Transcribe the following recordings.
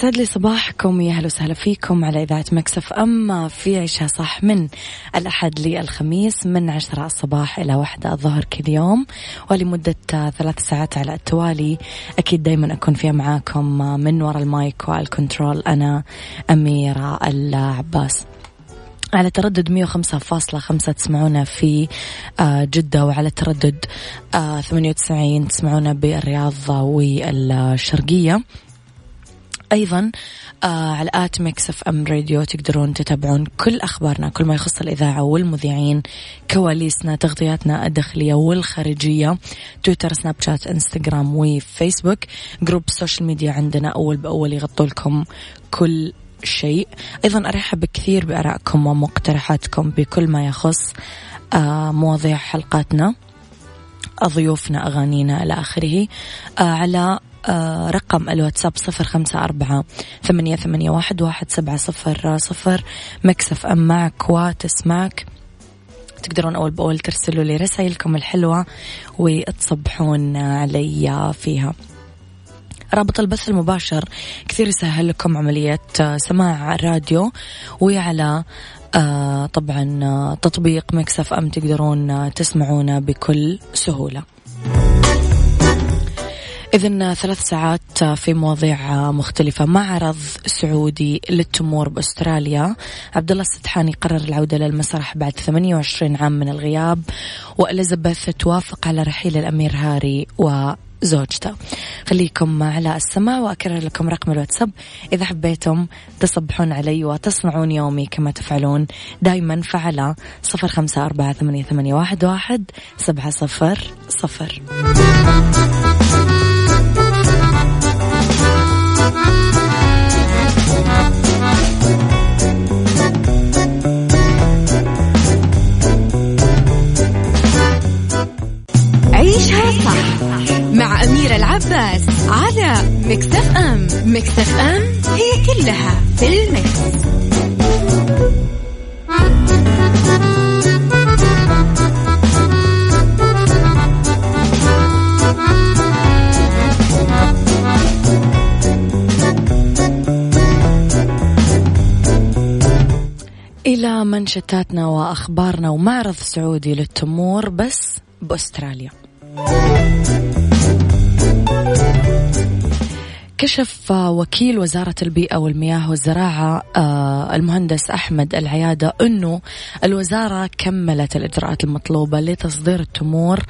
يسعد لي صباحكم يا أهلا وسهلا فيكم على إذاعة ميكس إف إم في عيشها صح من الأحد للخميس من عشرة الصباح إلى واحدة الظهر كل يوم. ولمدة ثلاث ساعات على التوالي أكيد دائما أكون فيها معاكم من وراء المايك وال control أنا أميرة العباس. على تردد 105.5 تسمعونا في جدة وعلى تردد 98 تسمعونا بالرياض والشرقية. أيضا آه على at ميكس إف إم راديو تقدرون تتابعون كل أخبارنا كل ما يخص الإذاعة والمذيعين كواليسنا تغطياتنا الداخلية والخارجية تويتر سناب شات إنستغرام وفيسبوك. group ال social media عندنا أول بأول يغطوا لكم كل شيء. أيضا أرحب كثير بآرائكم ومقترحاتكم بكل ما يخص آه مواضيع حلقاتنا ضيوفنا أغانينا إلى آخره. آه على رقم الواتساب صفر خمسة أربعة ثمانية, ثمانية واحد, واحد سبعة صفر صفر. ميكس إف إم معك وتسمعك تقدرون أول بأول ترسلوا لي رسائلكم الحلوة وتصبحون علي فيها. رابط البث المباشر كثير يسهل لكم عملية سماع الراديو. وعلى آه طبعا آه تطبيق ميكس إف إم تقدرون آه تسمعونا بكل سهولة. إذن ثلاث ساعات في مواضيع مختلفة. معرض سعودي للتمور بأستراليا. عبد الله السدحاني قرر العودة للمسرح بعد 28 عام من الغياب وإليزابيث توافق على رحيل الأمير هاري و زوجته خليكم على السماع وأكرر لكم رقم الواتساب. إذا حبيتم تصبحون علي وتصنعون يومي كما تفعلون دايما فعلى صفر خمسة أربعة ثمانية, واحد سبعة صفر صفر. عيشها صح مع أميرة العباس على مكتف أم مكتف أم هي كلها في المكس. إلى منشتاتنا وأخبارنا ومعرض سعودي للتمور بس بأستراليا Música كشف وكيل وزارة البيئة والمياه والزراعة المهندس أحمد العيادة أنه الوزارة كملت الإجراءات المطلوبة لتصدير التمور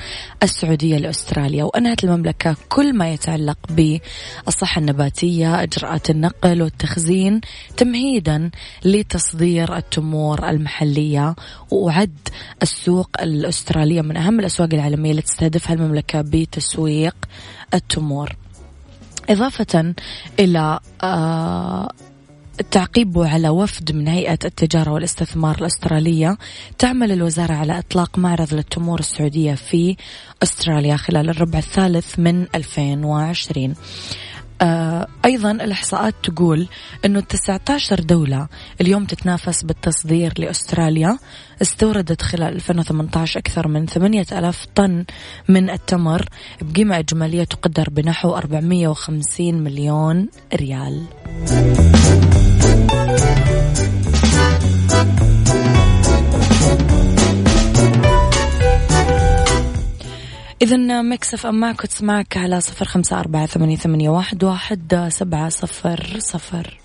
السعودية لأستراليا. وأنهت المملكة كل ما يتعلق بالصحة النباتية إجراءات النقل والتخزين تمهيدا لتصدير التمور المحلية. وأعد السوق الأسترالية من أهم الأسواق العالمية اللي تستهدفها المملكة بتسويق التمور. إضافة إلى تعقيبه على وفد من هيئة التجارة والاستثمار الأسترالية تعمل الوزارة على إطلاق معرض للتمور السعودية في أستراليا خلال الربع الثالث من 2020 آه أيضا الإحصاءات تقول أنه 19 دولة اليوم تتنافس بالتصدير لأستراليا استوردت خلال 2018 أكثر من 8000 طن من التمر بقيمة إجمالية تقدر بنحو 450 مليون ريال. إذا ميكس إف إم معك وتسمعك على صفر خمسة أربعة ثمانية, ثمانية واحد, واحد سبعة صفر صفر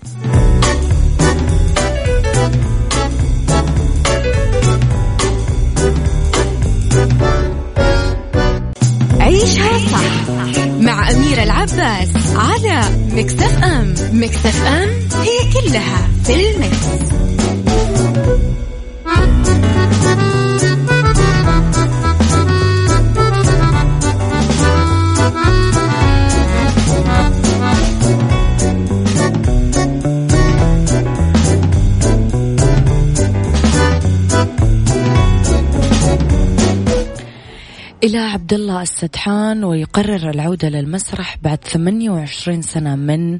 عيشها صح مع أميرة العباس على ميكس إف إم ميكس إف إم هي كلها في ال mix. إلى عبد الله السدحان ويقرر العودة للمسرح بعد 28 سنة من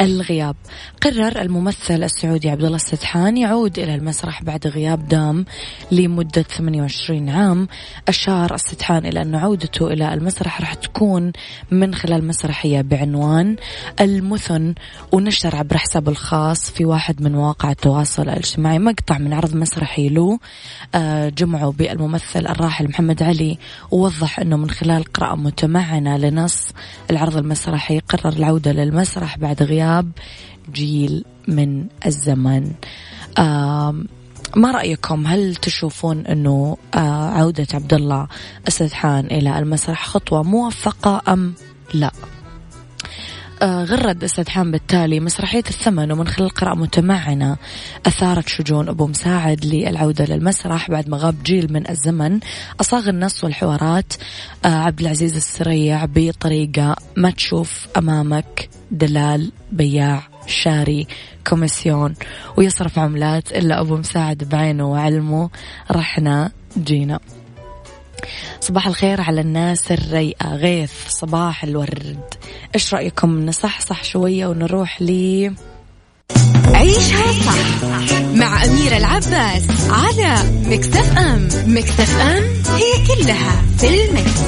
الغياب. قرر الممثل السعودي عبد الله السدحان يعود إلى المسرح بعد غياب دام لمدة 28 عام. أشار السدحان إلى أن عودته إلى المسرح راح تكون من خلال مسرحية بعنوان المثن ونشر عبر حسابه الخاص في واحد من مواقع التواصل الاجتماعي مقطع من عرض مسرحي له. آه، جمعه بالممثل الراحل محمد علي ووضح أنه من خلال قراءة متمعنة لنص العرض المسرحي قرر العودة للمسرح بعد غياب غياب جيل من الزمن. ما رأيكم؟ هل تشوفون أنه عودة عبد الله السدحان إلى المسرح خطوة موفقة أم لا؟ غرد السدحان بالتالي مسرحية الثمن ومن خلال قراءة متمعنة أثارت شجون أبو مساعد للعودة للمسرح بعد ما غاب جيل من الزمن. أصاغ النص والحوارات عبد العزيز السريع بطريقة ما تشوف أمامك دلال بياع شاري كوميسيون. ويصرف عملات إلا أبو مساعد بعينه وعلمه رحنا جينا. صباح الخير على الناس الريئة. غيث صباح الورد. إيش رأيكم؟ نصحصح شوية ونروح لي عيشها صح مع أميرة العباس على مكتف أم. مكتف أم هي كلها في المكس.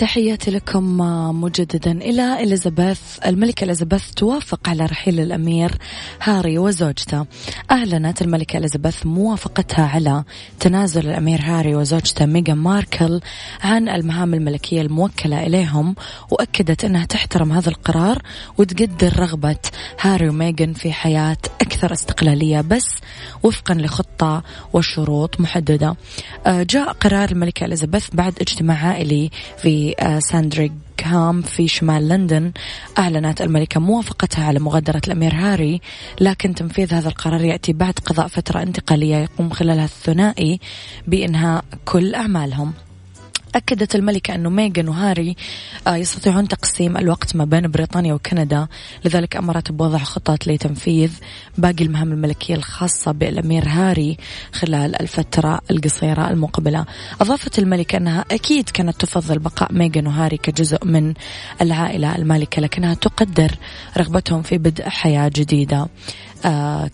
تحياتي لكم مجددا إلى إليزابيث الملكة إليزابيث توافق على رحيل الأمير هاري وزوجته. أعلنت الملكة إليزابيث موافقتها على تنازل الأمير هاري وزوجته ميغان ماركل عن المهام الملكية الموكلة إليهم وأكدت أنها تحترم هذا القرار وتقدر رغبة هاري وميغان في حياة أكثر استقلالية بس وفقا لخطة وشروط محددة. آه، جاء قرار الملكة إليزابيث بعد اجتماع عائلي في ساندريغهام في شمال لندن. أعلنت الملكة موافقتها على مغادرة الأمير هاري لكن تنفيذ هذا القرار يأتي بعد قضاء فترة انتقالية يقوم خلالها الثنائي بإنهاء كل أعمالهم. أكدت الملكة أنه ميغان وهاري آه، يستطيعون تقسيم الوقت ما بين بريطانيا وكندا. لذلك أمرت بوضع خطط لتنفيذ باقي المهام الملكية الخاصة بالأمير هاري خلال الفترة القصيرة المقبلة. أضافت الملكة أنها أكيد كانت تفضل بقاء ميغان وهاري كجزء من العائلة المالكة لكنها تقدر رغبتهم في بدء حياة جديدة.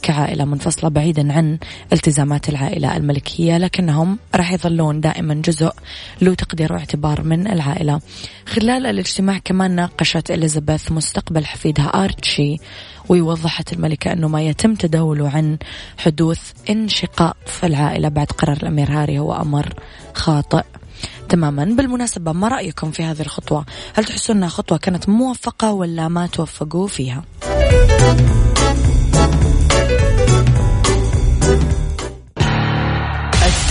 كعائلة منفصلة بعيدا عن التزامات العائلة الملكية لكنهم راح يظلون دائما جزء له تقدير واعتبار من العائلة. خلال الاجتماع كمان ناقشت إليزابيث مستقبل حفيدها آرتشي ووضحت الملكة أنه ما يتم تداوله عن حدوث انشقاق في العائلة بعد قرار الأمير هاري هو أمر خاطئ تماما. بالمناسبة ما رأيكم في هذه الخطوة؟ هل تحسون أنها خطوة كانت موفقة ولا ما توفقوا فيها؟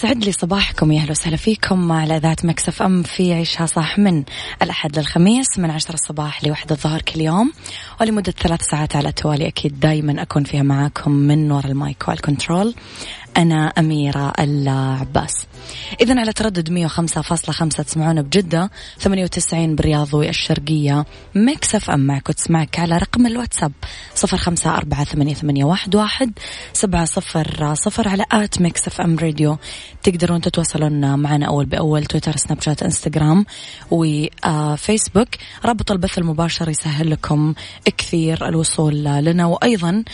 يسعد لي صباحكم يا أهلا وسهلا فيكم على إذاعة Mix FM في عيشها صح من الأحد للخميس من عشرة الصباح لوحدة الظهر كل يوم. ولمدة ثلاث ساعات على التوالي أكيد دائما أكون فيها معاكم من وراء ال mic وال control أنا أميرة العباس إذا على تردد 105.5 تسمعونا بجدة. 98 بالرياض والشرقية Mix FM معك وتسمعك على رقم الواتساب 0548811700 على at Mix FM Radio. تقدرون تتواصلون معنا أول بأول تويتر سناب شات إنستغرام وفيسبوك. رابط البث المباشر يسهل لكم كثير الوصول لنا. وأيضا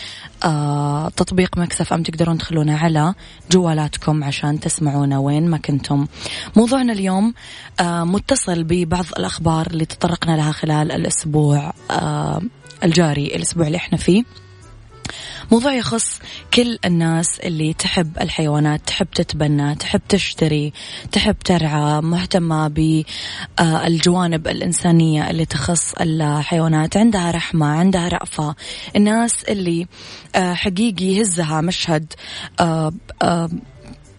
آه، تطبيق مكسف أم تقدرون تخلونه على جوالاتكم عشان تسمعونا وين ما كنتم. موضوعنا اليوم آه، متصل ببعض الأخبار اللي تطرقنا لها خلال الأسبوع آه، الجاري الأسبوع اللي إحنا فيه. موضوع يخص كل الناس اللي تحب الحيوانات تحب تتبنى تحب تشتري تحب ترعى مهتمة بالجوانب الإنسانية اللي تخص الحيوانات. عندها رحمة عندها رأفة. الناس اللي آه، حقيقي يهزها مشهد آه، آه،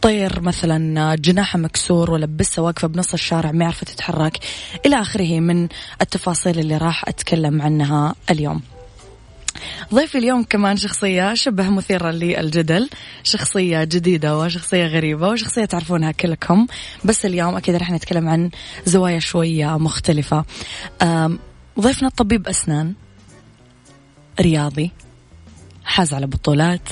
طير مثلا جناحه مكسور ولا بسه واقفة بنص الشارع ما عرفت تتحرك. إلى آخره من التفاصيل اللي راح أتكلم عنها اليوم. ضيفي اليوم كمان شخصية شبه مثيرة للجدل شخصية جديدة وشخصية غريبة وشخصية تعرفونها كلكم بس اليوم أكيد رح نتكلم عن زوايا شوية مختلفة. ضيفنا طبيب أسنان رياضي حاز على بطولات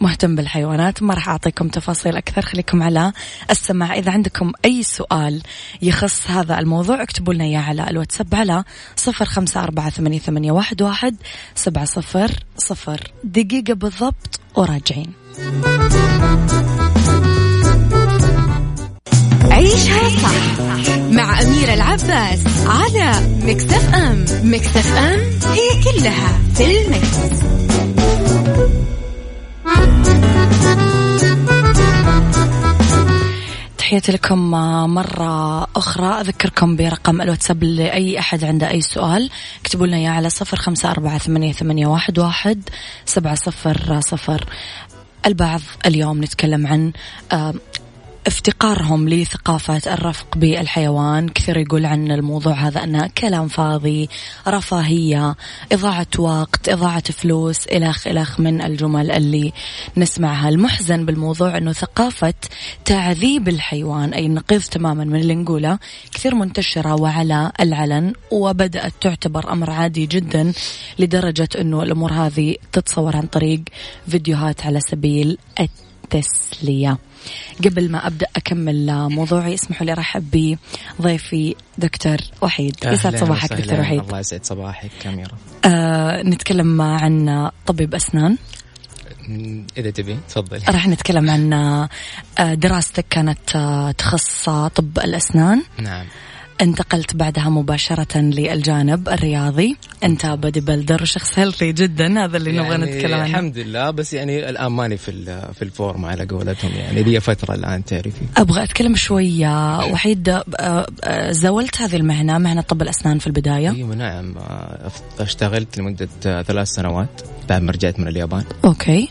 مهتم بالحيوانات ما راح أعطيكم تفاصيل أكثر خليكم على السماع. إذا عندكم أي سؤال يخص هذا الموضوع اكتبوا لنا إياه على الواتساب على صفر خمسة أربعة ثمانية, واحد, واحد سبعة صفر صفر. دقيقة بالضبط وراجعين. عيشها صح مع أميرة العباس على مكتف أم. مكتف أم هي كلها في المكس. تحياتي لكم مرة أخرى. أذكركم برقم الواتساب لأي أحد عنده أي سؤال. اكتبوا لنا إياه على صفر خمسة أربعة ثمانية, ثمانية واحد, واحد سبعة صفر صفر. البعض اليوم نتكلم عن افتقارهم لثقافة الرفق بالحيوان. كثير يقول عن الموضوع هذا أنه كلام فاضي رفاهية إضاعة وقت إضاعة فلوس إلخ إلخ من الجمل اللي نسمعها. المحزن بالموضوع أنه ثقافة تعذيب الحيوان أي النقيض تماما من اللي نقوله كثير منتشرة وعلى العلن وبدأت تعتبر أمر عادي جدا لدرجة أنه الأمور هذه تتصور عن طريق فيديوهات على سبيل التسلية قبل ما أبدأ أكمل موضوعي اسمحوا لي أرحب بضيفي دكتور وحيد. يسعد صباحك دكتور وحيد. الله يسعد صباحك كاميرا آه نتكلم عن طبيب أسنان. إذا تبي تفضل. راح نتكلم عن آه، دراستك كانت آه، تخص طب الأسنان. نعم. انتقلت بعدها مباشرة للجانب الرياضي. أنت bodybuilder وشخص healthy جدا هذا اللي يعني نبغى نتكلم عنه. الحمد لله بس يعني الآن ماني في في ال form على قولتهم يعني. لي فترة الآن تعرفي. أبغى أتكلم شوية. وحيد آه، آه، زولت هذه المهنة مهنة طب الأسنان في البداية. أيوة نعم. آه، اشتغلت لمدة ثلاث سنوات. بعد ما رجعت من اليابان. أوكي.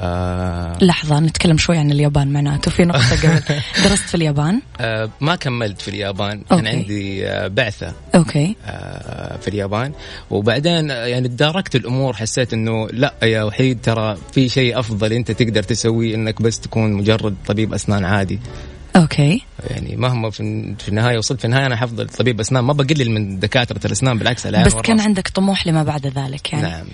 آه لحظة نتكلم شوي عن اليابان معناته في نقطة قبل. درست في اليابان؟ آه ما كملت في اليابان. okay. كان عندي آه بعثة. okay. آه في اليابان. وبعدين آه، يعني تداركت الأمور حسيت إنه لا يا وحيد ترى في شيء أفضل أنت تقدر تسويه إنك بس تكون مجرد طبيب أسنان عادي. okay. يعني مهما في, النهاية وصلت في النهاية أنا حفضل طبيب أسنان. ما بقلل من دكاترة الأسنان بالعكس بس كان عندك طموح لما بعد ذلك يعني. نعم.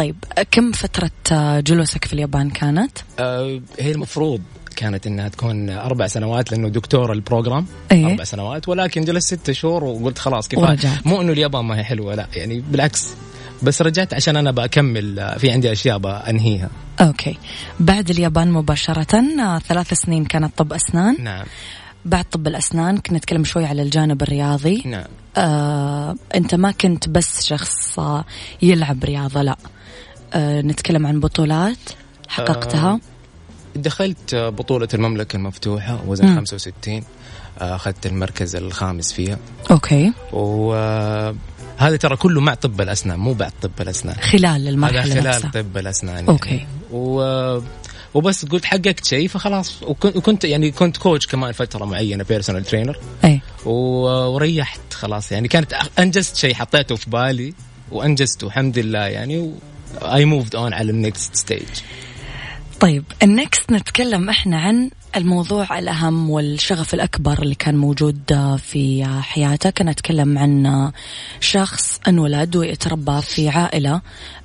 طيب كم فترة آه، جلوسك في اليابان كانت؟ آه هي المفروض كانت إنها تكون أربع سنوات لأنه doctoral program. أيه؟ أربع سنوات ولكن جلست ست شهور وقلت خلاص كفاية. مو إنه اليابان ما هي حلوة لا يعني بالعكس. بس رجعت عشان أنا بكمل آه، في عندي أشياء بأنهيها. okay. بعد اليابان مباشرة آه، ثلاث سنين كانت طب أسنان. نعم. بعد طب الأسنان كنا نتكلم شوي على الجانب الرياضي. نعم. آه، أنت ما كنت بس شخص يلعب رياضة لا. نتكلم عن بطولات حققتها. آه، دخلت آه، بطولة المملكة المفتوحة وزن مم. 65 آه، أخذت المركز الخامس فيها. أوكي. وهذا ترى كله مع طب الأسنان مو بعد طب الأسنان. خلال هذا المرحلة خلال نفسها. طب الأسنان okay. يعني. و... وبس قلت حققت شيء فخلاص. وكنت, يعني كنت coach كمان فترة معينة personal trainer أي. وريحت خلاص يعني. كانت أنجزت شيء حطيته في بالي وأنجزته الحمد لله يعني. I moved on على ال next stage طيب ال next نتكلم إحنا عن الموضوع الأهم والشغف الأكبر اللي كان موجود في حياتك. أنا أتكلم عن شخص انولد ويتربى في عائلة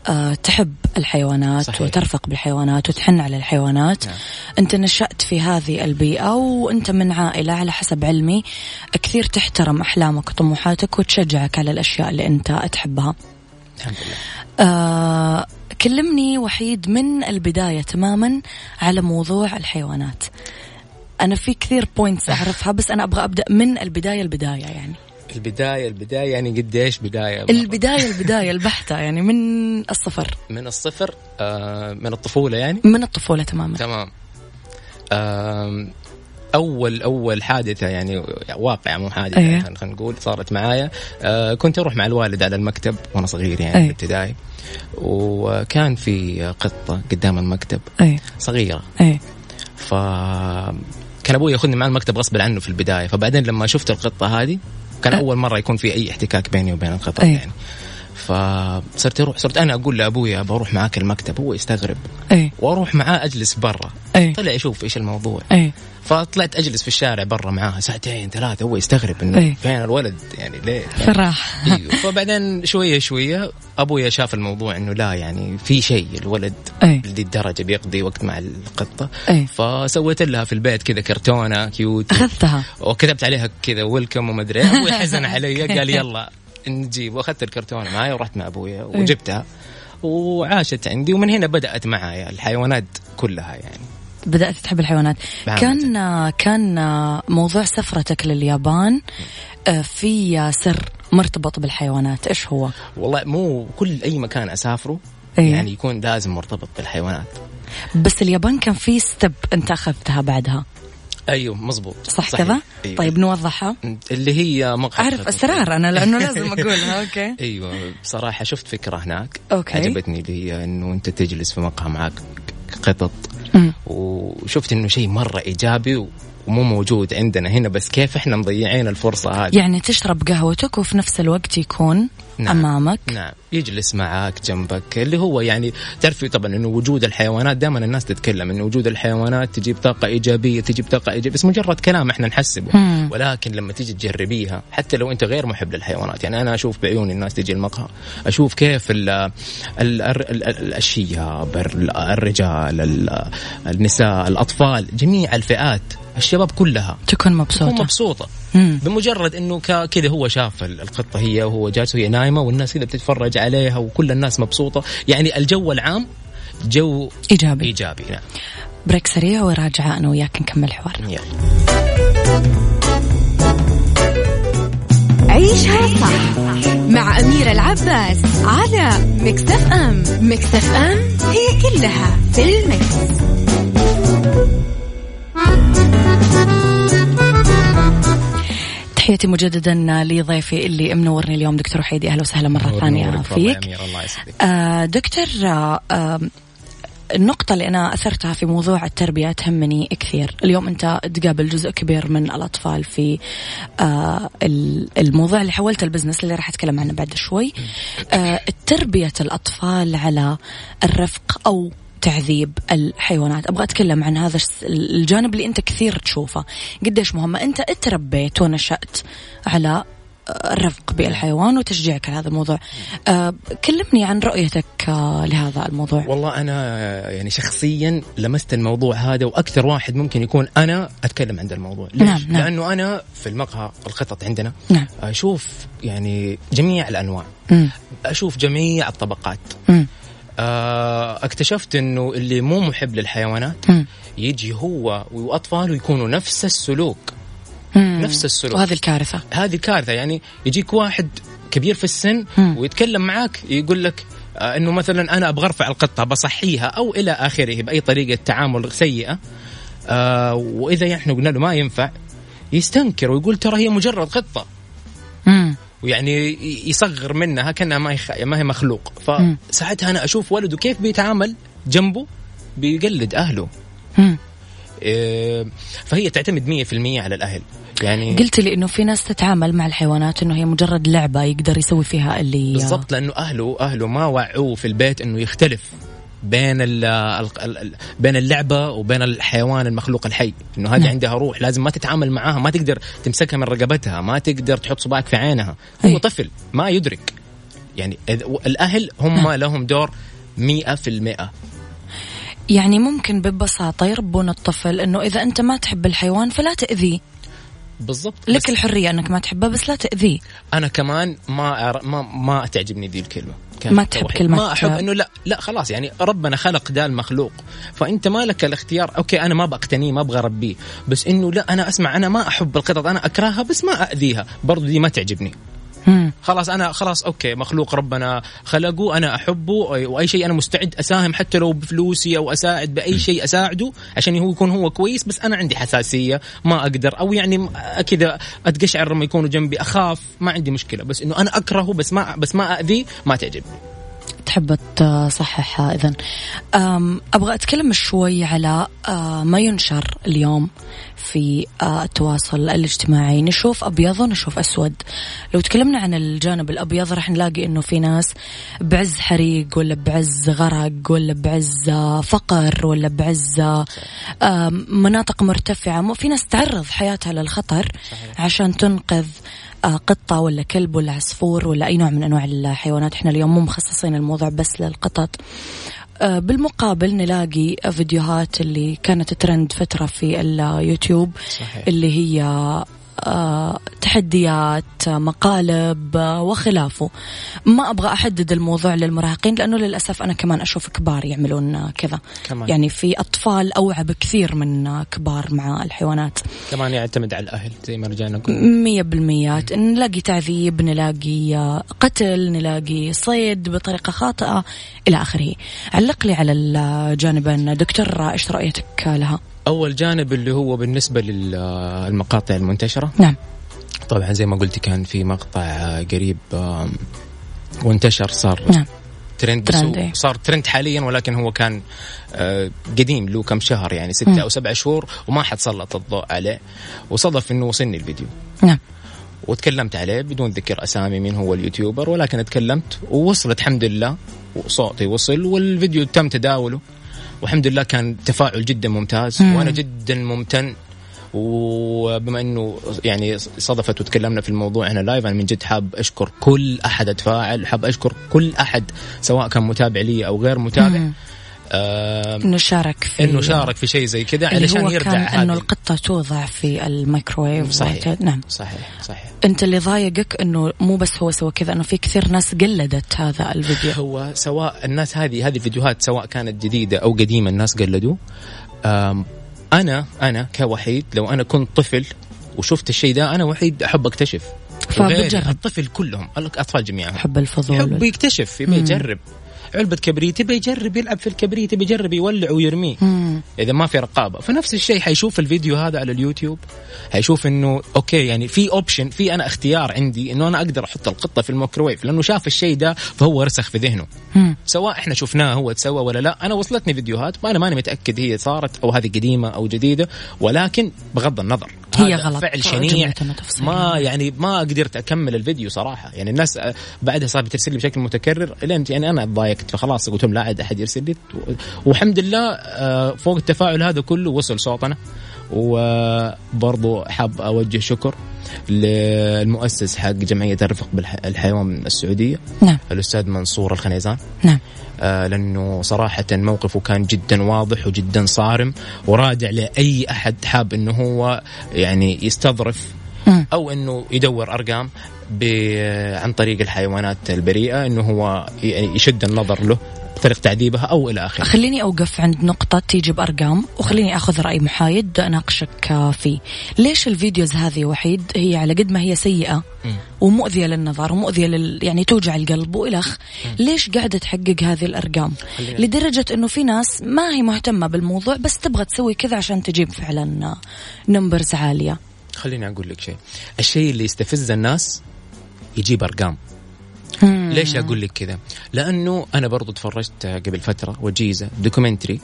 آه، تحب الحيوانات صحيح. وترفق بالحيوانات وتحن على الحيوانات. نعم. أنت نشأت في هذه البيئة وأنت من عائلة على حسب علمي. كثير تحترم أحلامك وطموحاتك وتشجعك على الأشياء اللي أنت تحبها. الحمد لله. آه كلمني وحيد من البداية تماما على موضوع الحيوانات. أنا في كثير بوينتس أعرفها بس أنا أبغى أبدأ من البداية البداية يعني. البداية البداية يعني قديش بداية؟ مرة؟ البداية البداية البحتة يعني من الصفر. من الصفر آه من الطفولة يعني؟ من الطفولة تماما. تمام. آم، اول أول حادثة يعني واقعة مو حادثة أيه. يعني خلينا نقول صارت معايا آه كنت أروح مع الوالد على المكتب وأنا صغير يعني أيه. في الابتدائي وكان في قطة قدام المكتب أي صغيرة أي ف كان أبوي يأخذني مع المكتب غصب عنه في البداية فبعدين لما شفت القطة هذه كان أه. أول مرة يكون في أي احتكاك بيني وبين القطط أيه. يعني فصرت أروح صرت أنا أقول لأبوي بروح معاك المكتب هو يستغرب. أي وأروح معاه أجلس برا. أي طلع يشوف إيش الموضوع. أي فطلعت أجلس في الشارع برا معاه ساعتين ثلاثة هو يستغرب إنه إيه. فين الولد؟ يعني ليه؟ فراح. أيوه فبعدين شوية شوية ابويا شاف الموضوع إنه لا يعني في شيء الولد أي لدي الدرجه بيقضي وقت مع القطة. أي فسويت لها في البيت كذا كرتونة كيوت أخذتها. وكتبت عليها كذا ويلكم وما أدري أبوي حزن علي قال يلا. نجيب وأخذت الكرتونه معي ورحت مع أبويا وجبتها وعاشت عندي ومن هنا بدأت معايا الحيوانات كلها يعني. بدأت تحب الحيوانات. بعمل كان كان موضوع سفرتك لليابان آه، في سر مرتبط بالحيوانات إيش هو؟ والله مو كل أي مكان أسافره أيه. يعني يكون لازم مرتبط بالحيوانات. بس اليابان كان في step أنت أخذتها بعدها. أيوه مزبوط صح صحيح. كذا؟ أيوة. طيب نوضحها اللي هي مقهى أعرف. أسرار أنا لأنه لازم أقولها okay أيوه بصراحة شفت فكرة هناك okay. عجبتني اللي هي إنه أنت تجلس في مقهى معك قطط. وشفت إنه شيء مرة إيجابي ومو موجود عندنا هنا بس كيف إحنا مضيعين الفرصة هذه يعني تشرب قهوتك وفي نفس الوقت يكون نعم. أمامك نعم يجلس معك جنبك اللي هو يعني تعرفي طبعا إنه وجود الحيوانات دائما الناس تتكلم إنه وجود الحيوانات تجيب طاقة إيجابية تجيب طاقة إيجابية بس مجرد كلام إحنا نحسبه مم. ولكن لما تيجي تجربيها حتى لو أنت غير محب للحيوانات يعني أنا أشوف بعيوني الناس تجي المقهى أشوف كيف ال ال ال ال ال الشياب ال- الرجال ال- النساء الأطفال جميع الفئات الشباب كلها تكون تكون مبسوطة. مبسوطه مم. بمجرد إنه كا- كذا هو شاف ال- القطة هي وهو جالس وهي نايمة والناس كذا بتتفرج عليها وكل الناس مبسوطة. يعني الجو العام جو إيجابي. إيجابي نعم. break سريع وراجعه أنا وياك نكمل حوار. يلا. عيشها صح مع أميرة العباس على Mix FM Mix FM هي كلها في ال mix. تحياتي مجددا لضيفي اللي منورني اليوم دكتور وحيدي أهلا وسهلا مرة ثانية. فيك؟ الله آه دكتور آه آه النقطة اللي أنا أثرتها في موضوع التربية تهمني كثير. اليوم أنت تقابل جزء كبير من الأطفال في آه ال- الموضوع اللي حولته ال business اللي راح أتكلم عنه بعد شوي. آه تربية الأطفال على الرفق أو تعذيب الحيوانات أبغى أتكلم عن هذا الجانب اللي أنت كثير تشوفه قديش مهمة أنت اتربيت ونشأت على الرفق بالحيوان وتشجيعك على هذا الموضوع آه، كلمني عن رؤيتك آه، لهذا الموضوع والله أنا يعني شخصيا لمست الموضوع هذا وأكثر واحد ممكن يكون أنا أتكلم عن الموضوع ليش؟ نعم، نعم. لأنه أنا في المقهى القطط عندنا نعم. أشوف يعني جميع الأنواع مم. أشوف جميع الطبقات مم. آه، اكتشفت إنه اللي مو محب للحيوانات. يجي هو وأطفاله يكونوا نفس السلوك مم. نفس السلوك وهذه الكارثة هذه كارثة يعني يجيك واحد كبير في السن مم. ويتكلم معك يقول لك آه، إنه مثلا أنا أبغى أرفع القطة بصحيها أو إلى آخره بأي طريقة تعامل سيئة آه وإذا إحنا قلنا له ما ينفع يستنكر ويقول ترى هي مجرد قطة. ويعني يصغر منها كأنها ما هي ما هي مخلوق. فساعتها أنا أشوف ولده كيف بيتعامل جنبه بيقلد أهله. مم. إيه، فهي تعتمد 100% على الأهل. يعني قلت لي إنه في ناس تتعامل مع الحيوانات إنه هي مجرد لعبة يقدر يسوي فيها اللي بالضبط لأنه اهله أهله ما وعوه في البيت إنه يختلف. بين بين اللعبة وبين الحيوان المخلوق الحي إنه هذه نعم. عندها روح لازم ما تتعامل معاها ما تقدر تمسكها من رقبتها ما تقدر تحط صباعك في عينها هو أي. طفل ما يدرك يعني الأهل هم نعم. لهم دور مئة في المئة يعني ممكن ببساطة يربون الطفل إنه إذا أنت ما تحب الحيوان فلا تأذيه بالضبط. لك الحرية أنك ما تحبه بس لا تأذيه. أنا كمان ما أر... ما ما تعجبني ذي الكلمة. ما تحب. كلمة- ما أحب إنه لا لا خلاص يعني ربنا خلق ده المخلوق. فأنت ما لك الاختيار. okay أنا ما بقتنيه ما أبغى أربيه. بس إنه لا أنا أسمع أنا ما أحب القطط أنا أكرهها بس ما اذيها برضو دي ما تعجبني. خلاص أنا خلاص okay مخلوق ربنا خلقه أنا أحبه وأي شيء أنا مستعد أساهم حتى لو بفلوسي أو أساعد بأي شيء أساعده عشان هو يكون هو كويس بس أنا عندي حساسية ما أقدر. أو يعني كذا أتقشعر لما يكونوا جنبي أخاف ما عندي مشكلة بس إنه أنا أكرهه بس ما بس ما أذيه ما تعجبني. تحب تصححها اذا أبغى أتكلم شوي على آه، ما ينشر اليوم. في آه، التواصل الاجتماعي. نشوف أبيض ونشوف أسود. لو تكلمنا عن الجانب الأبيض راح نلاقي إنه في ناس بعز حريق ولا بعز غرق ولا بعز آه، فقر ولا بعز آه، مناطق مرتفعة. مو- في ناس تعرض حياتها للخطر عشان تنقذ قطة ولا كلب ولا عصفور ولا أي نوع من أنواع الحيوانات. إحنا اليوم مو مخصصين الموضوع بس للقطط. بالمقابل نلاقي فيديوهات اللي كانت ترند فترة في اليوتيوب صحيح. اللي هي آه، تحديات آه، مقالب آه، وخلافه. ما أبغى أحدد الموضوع للمراهقين لأنه للأسف أنا كمان أشوف كبار يعملون آه، كذا. كمان. يعني في أطفال أوعى بكثير من آه، كبار مع الحيوانات. كمان يعتمد على الأهل زي ما رجعنا قلنا مية بالمية. نلاقي تعذيب نلاقي آه، قتل نلاقي صيد بطريقة خاطئة إلى آخره. علق لي على الجانبين دكتور آه، إيش رؤيتك لها؟ أول جانب اللي هو بالنسبة للمقاطع المنتشرة؟ نعم. طبعا زي ما قلتي كان في مقطع قريب وانتشر صار نعم. ترند بس ترند، إيه. صار ترند حاليا ولكن هو كان آه، قديم له كم شهر يعني ستة مم. أو سبعة شهور وما حد سلط الضوء عليه وصدف إنه وصلني الفيديو. نعم. وتكلمت عليه بدون ذكر أسامي مين هو اليوتيوبر ولكن تكلمت ووصلت الحمد لله وصوتي وصل والفيديو تم تداوله. والحمد لله كان تفاعل جدا ممتاز مم. وأنا جدا ممتن وبما إنه يعني صدفت وتكلمنا في الموضوع هنا لايف أنا من جد حاب أشكر كل أحد أتفاعل حاب أشكر كل أحد سواء كان متابع لي أو غير متابع مم. آه إنه شارك في إنه شارك في شيء زي كذا علشان يرجع كان هذا إنه القطة توضع في الميكروويف. صحيح. نعم. صحيح صحيح. أنت اللي ضايقك إنه مو بس هو سوى كذا إنه في كثير ناس قلدت هذا الفيديو. هو سواء الناس هذه هذه الفيديوهات سواء كانت جديدة أو قديمة الناس قلدوا. أنا أنا كوحيد لو أنا كنت طفل وشفت الشيء ده أنا وحيد أحب أكتشف. فبتجرب. الطفل كلهم الأطفال جميعهم حب الفضول. يحب يكتشف يبي. يجرب. علبة كبريت يبي يجرب يلعب في الكبريت يبي يجرب يولع ويرميه. مم. إذا ما في رقابة. فنفس الشيء حيشوف الفيديو هذا على اليوتيوب. حيشوف إنه okay يعني في option في أنا اختيار عندي إنه أنا أقدر أحط القطة في الميكروويف. لأنه شاف الشيء ده فهو رسخ في ذهنه. مم. سواء إحنا شفناه هو تسوى ولا لا. أنا وصلتني فيديوهات وأنا ماني متأكد هي صارت أو هذه قديمة أو جديدة. ولكن بغض النظر. هي غلط. فعل شنيع. ما يعني ما قدرت أكمل الفيديو صراحة. يعني الناس بعدها صارت بترسل لي بشكل متكرر. لين يعني أنا تضايقت فخلاص قلت لهم لا عاد أحد يرسل لي. والحمد لله آه، فوق التفاعل هذا كله وصل صوتنا. وبرضو حاب أوجه شكر للمؤسس حق جمعية الرفق بالحيوان السعودية. نعم. الأستاذ منصور الخنيزان. نعم. آه لأنه صراحة موقفه كان جدا واضح وجدا صارم ورادع لأي أحد حاب إنه هو يعني يستظرف. أو إنه يدور أرقام عن طريق الحيوانات البريئة إنه هو يعني يشد النظر له. طريق تعذيبها أو إلى آخره. خليني أوقف عند نقطة تيجي بارقام وخليني أخذ رأي محايد أناقشك فيه. ليش الفيديوز هذه وحيد؟ هي على قد ما هي سيئة ومؤذية للنظر ومؤذية لل يعني توجع القلب والخ، ليش قاعدة تحقق هذه الأرقام؟ لدرجة إنه في ناس ما هي مهتمة بالموضوع بس تبغى تسوي كذا عشان تجيب فعلا numbers عالية. خليني أقول لك شيء. الشيء اللي يستفز الناس يجيب أرقام. مم. ليش أقول لك كذا لأنه أنا برضو تفرجت قبل فترة وجيزة documentary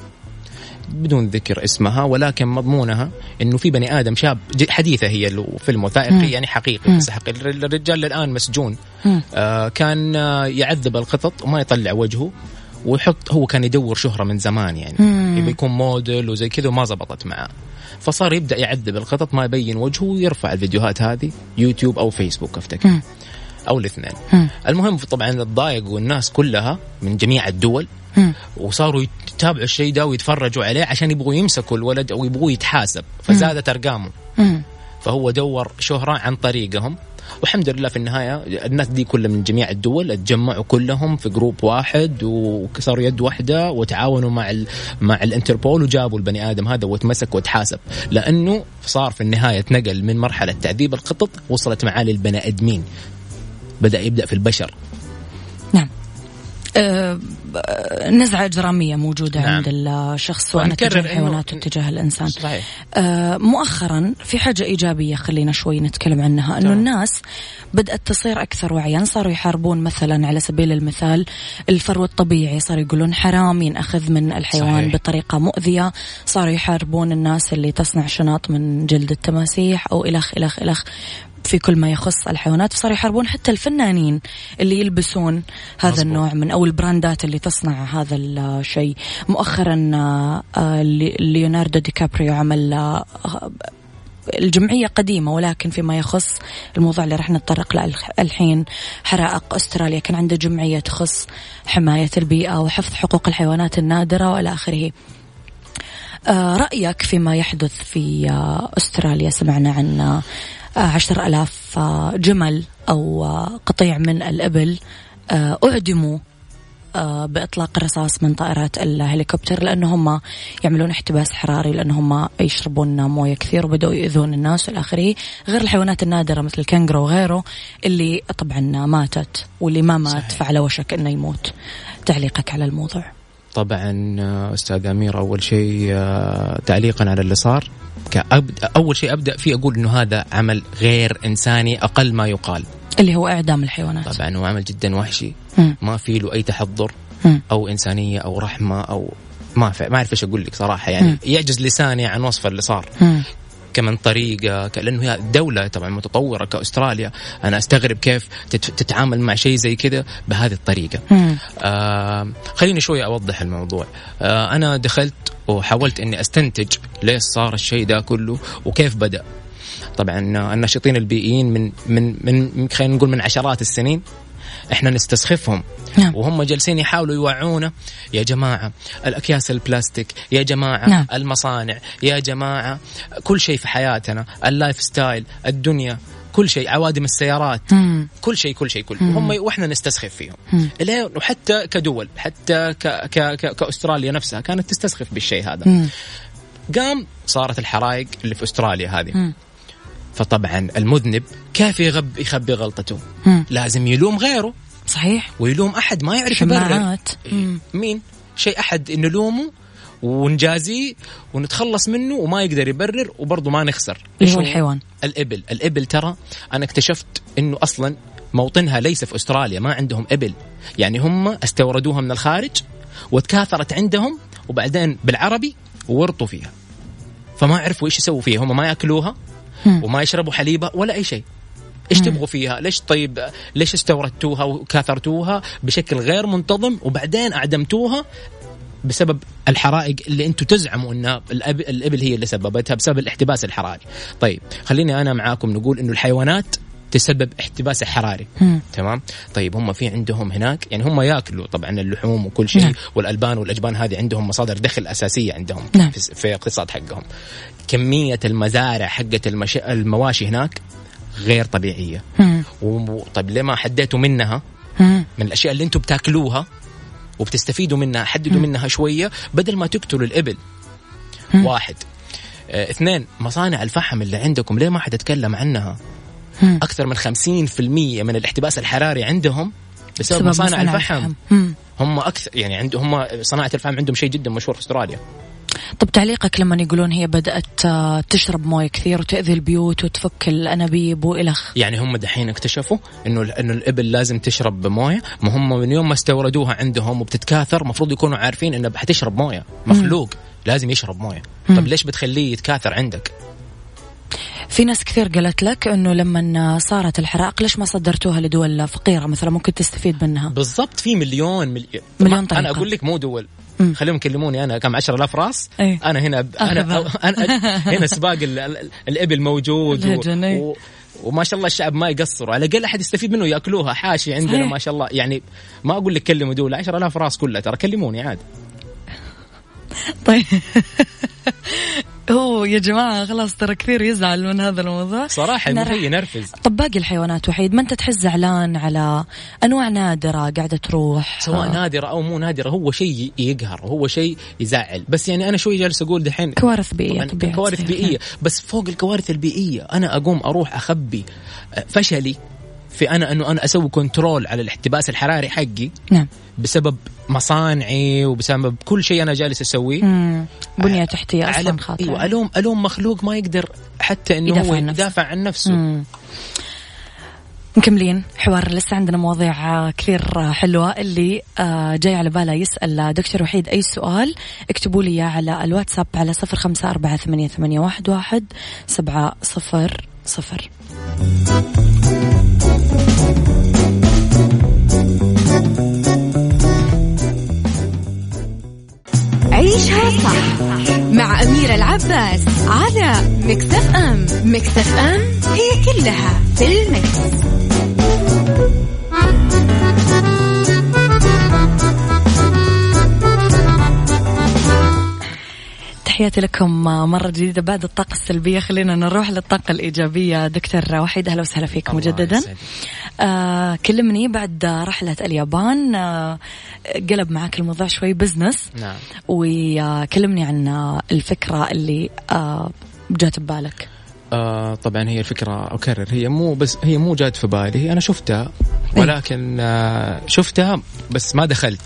بدون ذكر اسمها ولكن مضمونها إنه في بني آدم شاب حديثة هي فيلم وثائقي يعني حقيقي بس حقيقي الر- الرجال الآن مسجون مم. آه كان آه يعذب القطط وما يطلع وجهه ويحط هو كان يدور شهرة من زمان يعني. يبي يكون موديل وزي كذا وما زبطت معاه فصار يبدأ يعذب القطط ما يبين وجهه ويرفع الفيديوهات هذه يوتيوب أو فيسبوك أفتكر مم. أو الاثنين. مم. المهم طبعا الضايق والناس كلها من جميع الدول مم. وصاروا يتابعوا الشيء ده ويتفرجوا عليه عشان يبغوا يمسكوا الولد أو يبغوا يتحاسب. فزادت ارقامه. فهو دور شهرة عن طريقهم. والحمد لله في النهاية الناس دي كلها من جميع الدول تجمعوا كلهم في group واحد وكسروا يد واحدة وتعاونوا مع ال مع الانتربول وجابوا البني آدم هذا واتمسك واتحاسب. لأنه صار في النهاية تنقل من مرحلة تعذيب القطط وصلت معاه للبني آدمين. بدأ يبدأ في البشر نعم آه، آه، نزعة إجرامية موجودة نعم. عند الشخص ونكرر تجاه إنه- الحيوانات وتجاه الإنسان صحيح آه، مؤخرا في حاجة إيجابية خلينا شوي نتكلم عنها أنه تمام. الناس بدأت تصير أكثر وعيا صاروا يحاربون مثلا على سبيل المثال الفرو الطبيعي صاروا يقولون حرام ينأخذ من الحيوان صحيح. بطريقة مؤذية صاروا يحاربون الناس اللي تصنع شنط من جلد التماسيح أو إلخ إلخ إلخ في كل ما يخص الحيوانات صاروا يحاربون حتى الفنانين اللي يلبسون هذا مزبوط. النوع من أو البراندات اللي تصنع هذا الشيء مؤخرا آه، لي- ليوناردو دي كابريو عمل آه، الجمعية قديمة ولكن فيما يخص الموضوع اللي راح نتطرق له الح- الحين حرائق أستراليا. كان عنده جمعية تخص حماية البيئة وحفظ حقوق الحيوانات النادرة وإلى آخره. آه، رأيك فيما يحدث في آه، أستراليا؟ سمعنا عن عشر ألاف آه، جمل أو آه، قطيع من الإبل آه، أعدموا آه، بإطلاق الرصاص من طائرات الهليكوبتر لأنه هم يعملون احتباس حراري لأنه هم يشربون موية كثير وبدأوا يؤذون الناس والى آخره غير الحيوانات النادرة مثل الكنغرو وغيره اللي طبعا ماتت واللي ما مات صحيح. فعلى وشك أنه يموت. تعليقك على الموضوع. طبعا آه، أستاذ أمير أول شيء آه، تعليقا على اللي صار. كأبدأ أول شيء أبدأ فيه أقول إنه هذا عمل غير إنساني أقل ما يقال اللي هو إعدام الحيوانات طبعا هو عمل جدا وحشي. ما في له أي تحضر مم. أو إنسانية أو رحمة أو ما ما أعرف إيش أقول لك صراحة يعني. يعجز لساني عن وصف اللي صار. كمان طريقة لأنه هي دولة طبعا متطورة كأستراليا. أنا أستغرب كيف تت- تتعامل مع شيء زي كذا بهذه الطريقة. آه خليني شوي أوضح الموضوع. آه أنا دخلت وحاولت إني أستنتج ليش صار الشيء ده كله وكيف بدأ. طبعا الناشطين البيئيين من من من خلينا نقول من عشرات السنين إحنا نستسخفهم نعم. وهم جالسين يحاولوا يوعونا يا جماعة الأكياس البلاستيك يا جماعة نعم. المصانع يا جماعة كل شيء في حياتنا ال lifestyle الدنيا كل شيء عوادم السيارات مم. كل شيء كل شيء كل هم وإحنا نستسخف فيهم. ليه وحتى كدول حتى ك ك ك كأستراليا نفسها كانت تستسخف بالشيء هذا مم. قام صارت الحرائق اللي في أستراليا هذه مم. فطبعا المذنب كيف يغب يخبي غلطته. مم. لازم يلوم غيره. صحيح. ويلوم أحد ما يعرف يبرر. إيه. مين؟ شيء أحد نلومه ونجازيه ونتخلص منه وما يقدر يبرر وبرضه ما نخسر. إيش هو الحيوان. الإبل. الإبل ترى أنا اكتشفت إنه أصلا موطنها ليس في أستراليا ما عندهم إبل. يعني هم استوردوها من الخارج وتكاثرت عندهم وبعدين بالعربي وورطوا فيها. فما عرفوا إيش يسووا فيها. هم ما يأكلوها. وما يشربوا حليبها ولا أي شيء إيش. تبغوا فيها ليش طيب ليش استوردتوها وكاثرتوها بشكل غير منتظم وبعدين أعدمتوها بسبب الحرائق اللي أنتم تزعموا ان الإبل هي اللي سببتها بسبب الاحتباس الحراري. طيب خليني أنا معاكم نقول إنه الحيوانات تسبب احتباس الحراري مم. تمام طيب هم في عندهم هناك يعني هم ياكلوا طبعا اللحوم وكل شيء نعم. والألبان والأجبان هذه عندهم مصادر دخل أساسية عندهم نعم. في, في الاقتصاد حقهم كمية المزارع حقت المش... المواشي هناك غير طبيعية مم. و... طيب ليه ما حديتوا منها مم. من الأشياء اللي أنتم بتاكلوها وبتستفيدوا منها حددوا منها شوية بدل ما تقتلوا الإبل مم. واحد آه، اثنين مصانع الفحم اللي عندكم ليه ما حد يتكلم عنها مم. أكثر من 50% من الاحتباس الحراري عندهم بسبب مصانع الفحم. مم. هم أكثر يعني عندهم هم صناعة الفحم عندهم شيء جدا مشهور في أستراليا. طب تعليقك لما يقولون هي بدأت آه، تشرب موية كثير وتأذي البيوت وتفك الأنابيب وإلخ. يعني هم دحين اكتشفوا إنه إنه الإبل لازم تشرب موية. ما هم من يوم ما استوردوها عندهم وبتتكاثر المفروض يكونوا عارفين انها حتشرب موية. مخلوق. لازم يشرب موية. طب ليش بتخليه يتكاثر عندك؟ في ناس كثير قالت لك إنه لما صارت الحرائق ليش ما صدرتوها لدول فقيرة مثلا ممكن تستفيد منها بالضبط في مليون مليون, مليون طريقة. أنا أقول لك مو دول. خليهم يكلموني أنا كم 10000 راس إيه. أنا هنا أنا أخذها. أنا هنا سباق ال- ال- الإبل موجود الهجن، إيه. و... و... وما شاء الله الشعب ما يقصروا على الأقل أحد يستفيد منه ياكلوها حاشي عندنا صحيح. ما شاء الله يعني ما أقول لك كلموا دول 10000 راس كلها ترى كلموني عادي طيب هو يا جماعة خلاص ترى كثير يزعل من هذا الموضوع. صراحة نرى- المثل ينرفز طب باقي الحيوانات وحيد ما انت تحس زعلان على أنواع نادرة قاعدة تروح؟ سواء آه، نادرة أو مو نادرة هو شيء يقهر هو شيء يزعل. بس يعني أنا شوي جالس أقول دحين كوارث طبيعي كوارث. بيئية. بس فوق الكوارث البيئية أنا أقوم أروح أخبي فشلي. في أنا إنه أنا أسوي كنترول على الاحتباس الحراري حقي نعم. بسبب مصانعي وبسبب كل شيء أنا جالس أسويه. بنية تحتية أصلا خاطئة. أيوه ألوم ألوم مخلوق ما يقدر حتى إنه يدافع هو عن نفسه. يدافع عن نفسه. مم. مكملين. حوار لسه عندنا مواضيع آه، كثير آه، حلوة. اللي آه، جاي على باله يسأل دكتور وحيد أي سؤال اكتبوا لي على الواتساب على صفر خمسة أربعة ثمانية, واحد سبعة صفر صفر. عيشها صح مع أميرة العباس على مكتف أم مكتف أم هي كلها في المكس. تحياتي لكم مرة جديدة بعد الطاقة السلبية خلينا نروح للطاقة الإيجابية دكتور وحيد أهلا وسهلا فيك الله مجددا يسعدك. آه كلمني بعد رحلة اليابان. آه قلب معك الموضوع شوي business نعم. وكلمني عن الفكرة اللي آه، جات ببالك. آه طبعا هي الفكرة أكرر هي مو بس هي مو جات في بالي هي أنا شفتها. ولكن آه شفتها بس ما دخلت.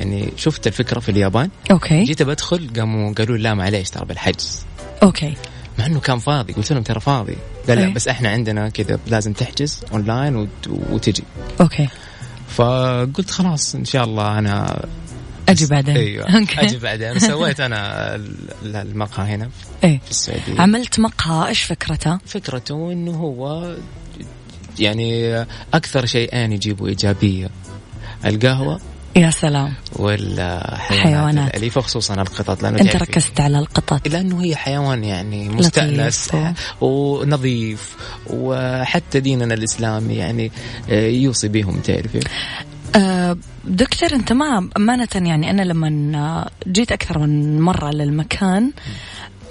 يعني شفت الفكرة في اليابان. okay. جيت بدخل قاموا قالوا لا معليش ترى بالحجز. okay. مع إنه كان فاضي. قلت لهم ترى فاضي. قال لا إيه. بس إحنا عندنا كذا لازم تحجز اونلاين وت- وتجي. okay. فقلت خلاص إن شاء الله أنا أجي بعدين. أيوه okay. أجي بعدين. سويت أنا ال- المقهى هنا إيه. في السعودية. عملت مقهى. إيش فكرته؟ فكرته إنه هو يعني أكثر شيئين يجيبوا إيجابية. القهوة يا سلام. والحيوانات. حيوانات. الاليفه خصوصا القطط لأنه أنت تعرفي- ركزت على القطط. لأنه هي حيوان يعني مستأنس لطيف. ونظيف وحتى ديننا الإسلامي يعني آه، يوصي بهم تعرفي. آه، دكتور أنت ما أمانة يعني أنا لما جيت أكثر من مرة للمكان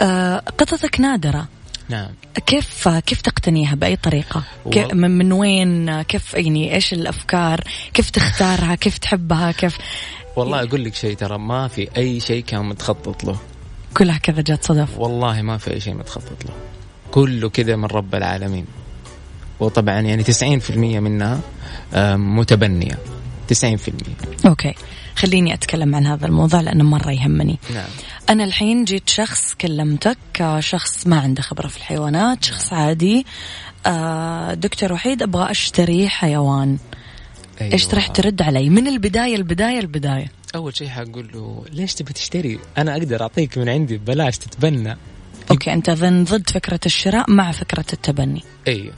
آه، قطتك نادرة. نعم كيف كيف تقتنيها بأي طريقة؟ والله- من, من وين؟ كيف يعني إيش الأفكار؟ كيف تختارها؟ كيف تحبها؟ كيف والله أقول لك شيء ترى ما في أي شيء كان متخطط له كلها كذا جات صدف والله ما في أي شيء متخطط له كله كذا من رب العالمين وطبعا يعني 90% منها متبنية 90% أوكي خليني أتكلم عن هذا الموضوع لأنه مرة يهمني. نعم. أنا الحين جيت شخص كلمتك آه، شخص ما عنده خبرة في الحيوانات شخص عادي. آه، دكتور وحيد أبغى أشتري حيوان. أيوة. إيش راح ترد علي؟ من البداية البداية البداية. أول شيء حقول له ليش تبي تشتري؟ أنا أقدر أعطيك من عندي ببلاش تتبنى. أوكي أنت ضد فكرة الشراء مع فكرة التبني. أيوه.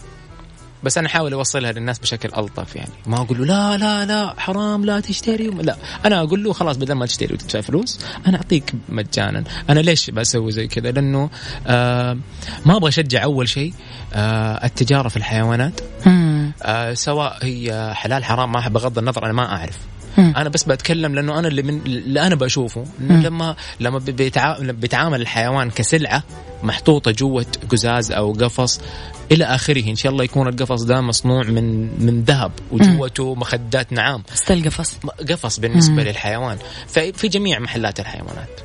بس أنا أحاول أوصلها للناس بشكل ألطف يعني. ما أقول له لا لا لا حرام لا تشتري. لا. أنا أقول له خلاص بدل ما تشتري وتدفع فلوس أنا أعطيك مجانا. أنا ليش بسوي زي كذا؟ لأنه آه ما أبغى أشجع أول شيء آه التجارة في الحيوانات. آه سواء هي حلال حرام ما بغض النظر أنا ما أعرف. أنا بس بتكلم لأنه أنا اللي من اللي أنا بشوفه لما لما بيتع... لما بيتعامل الحيوان كسلعة محطوطة جوة قزاز أو قفص إلى آخره. إن شاء الله يكون القفص ده مصنوع من من ذهب وجوته مخدات نعام. ستيل قفص. قفص بالنسبة. للحيوان. في جميع محلات الحيوانات.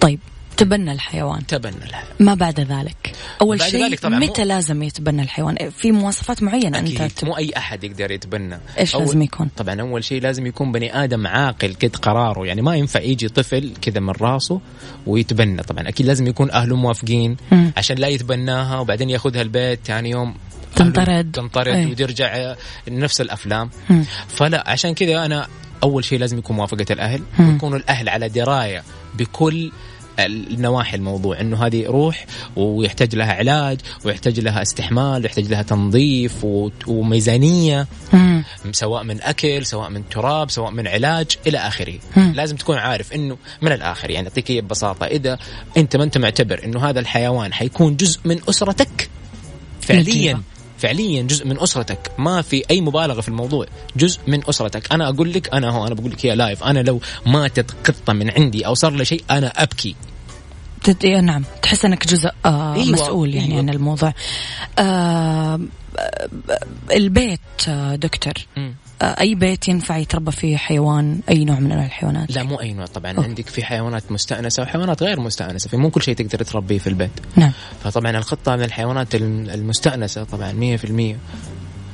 طيب تبنى الحيوان تبنى الحيوان ما بعد ذلك أول بعد شيء ذلك طبعاً مو- متى لازم يتبنى الحيوان في مواصفات معينة أنت أكيد تب... مو أي أحد يقدر يتبنى إيش أول- لازم يكون طبعا أول شيء لازم يكون بني آدم عاقل قد قراره يعني ما ينفع يجي طفل كذا من راسه ويتبنى طبعا أكيد لازم يكون أهله موافقين مم. عشان لا يتبناها وبعدين ياخذها البيت ثاني يوم تنطرد. تنطرد أي. وترجع نفس الأفلام مم. فلا عشان كذا أنا أول شيء لازم يكون موافقة الأهل. ويكونوا الأهل على دراية بكل النواحي الموضوع إنه هذه روح ويحتاج لها علاج ويحتاج لها استحمال ويحتاج لها تنظيف وميزانية مم. سواء من أكل سواء من تراب سواء من علاج إلى آخره مم. لازم تكون عارف إنه من الآخر يعني أعطيك ببساطة إذا أنت ما أنت معتبر إنه هذا الحيوان حيكون جزء من أسرتك فعليا. فعليا جزء من أسرتك ما في أي مبالغة في الموضوع جزء من أسرتك أنا أقول لك أنا هو أنا بقول لك يا لايف أنا لو ماتت قطة من عندي أو صار لي شيء أنا أبكي تت... إيه، نعم. تحس إنك جزء آه أيوة، مسؤول يعني أيوة. عن الموضوع. آه البيت آه دكتور. آه أي بيت ينفع يتربى فيه حيوان؟ أي نوع من أنواع الحيوانات؟ لا مو أي نوع طبعا. أوه. عندك في حيوانات مستأنسة وحيوانات غير مستأنسة. في مو كل شيء تقدر تربيه في البيت. نعم. فطبعا القطه من الحيوانات الم- المستأنسة طبعا 100%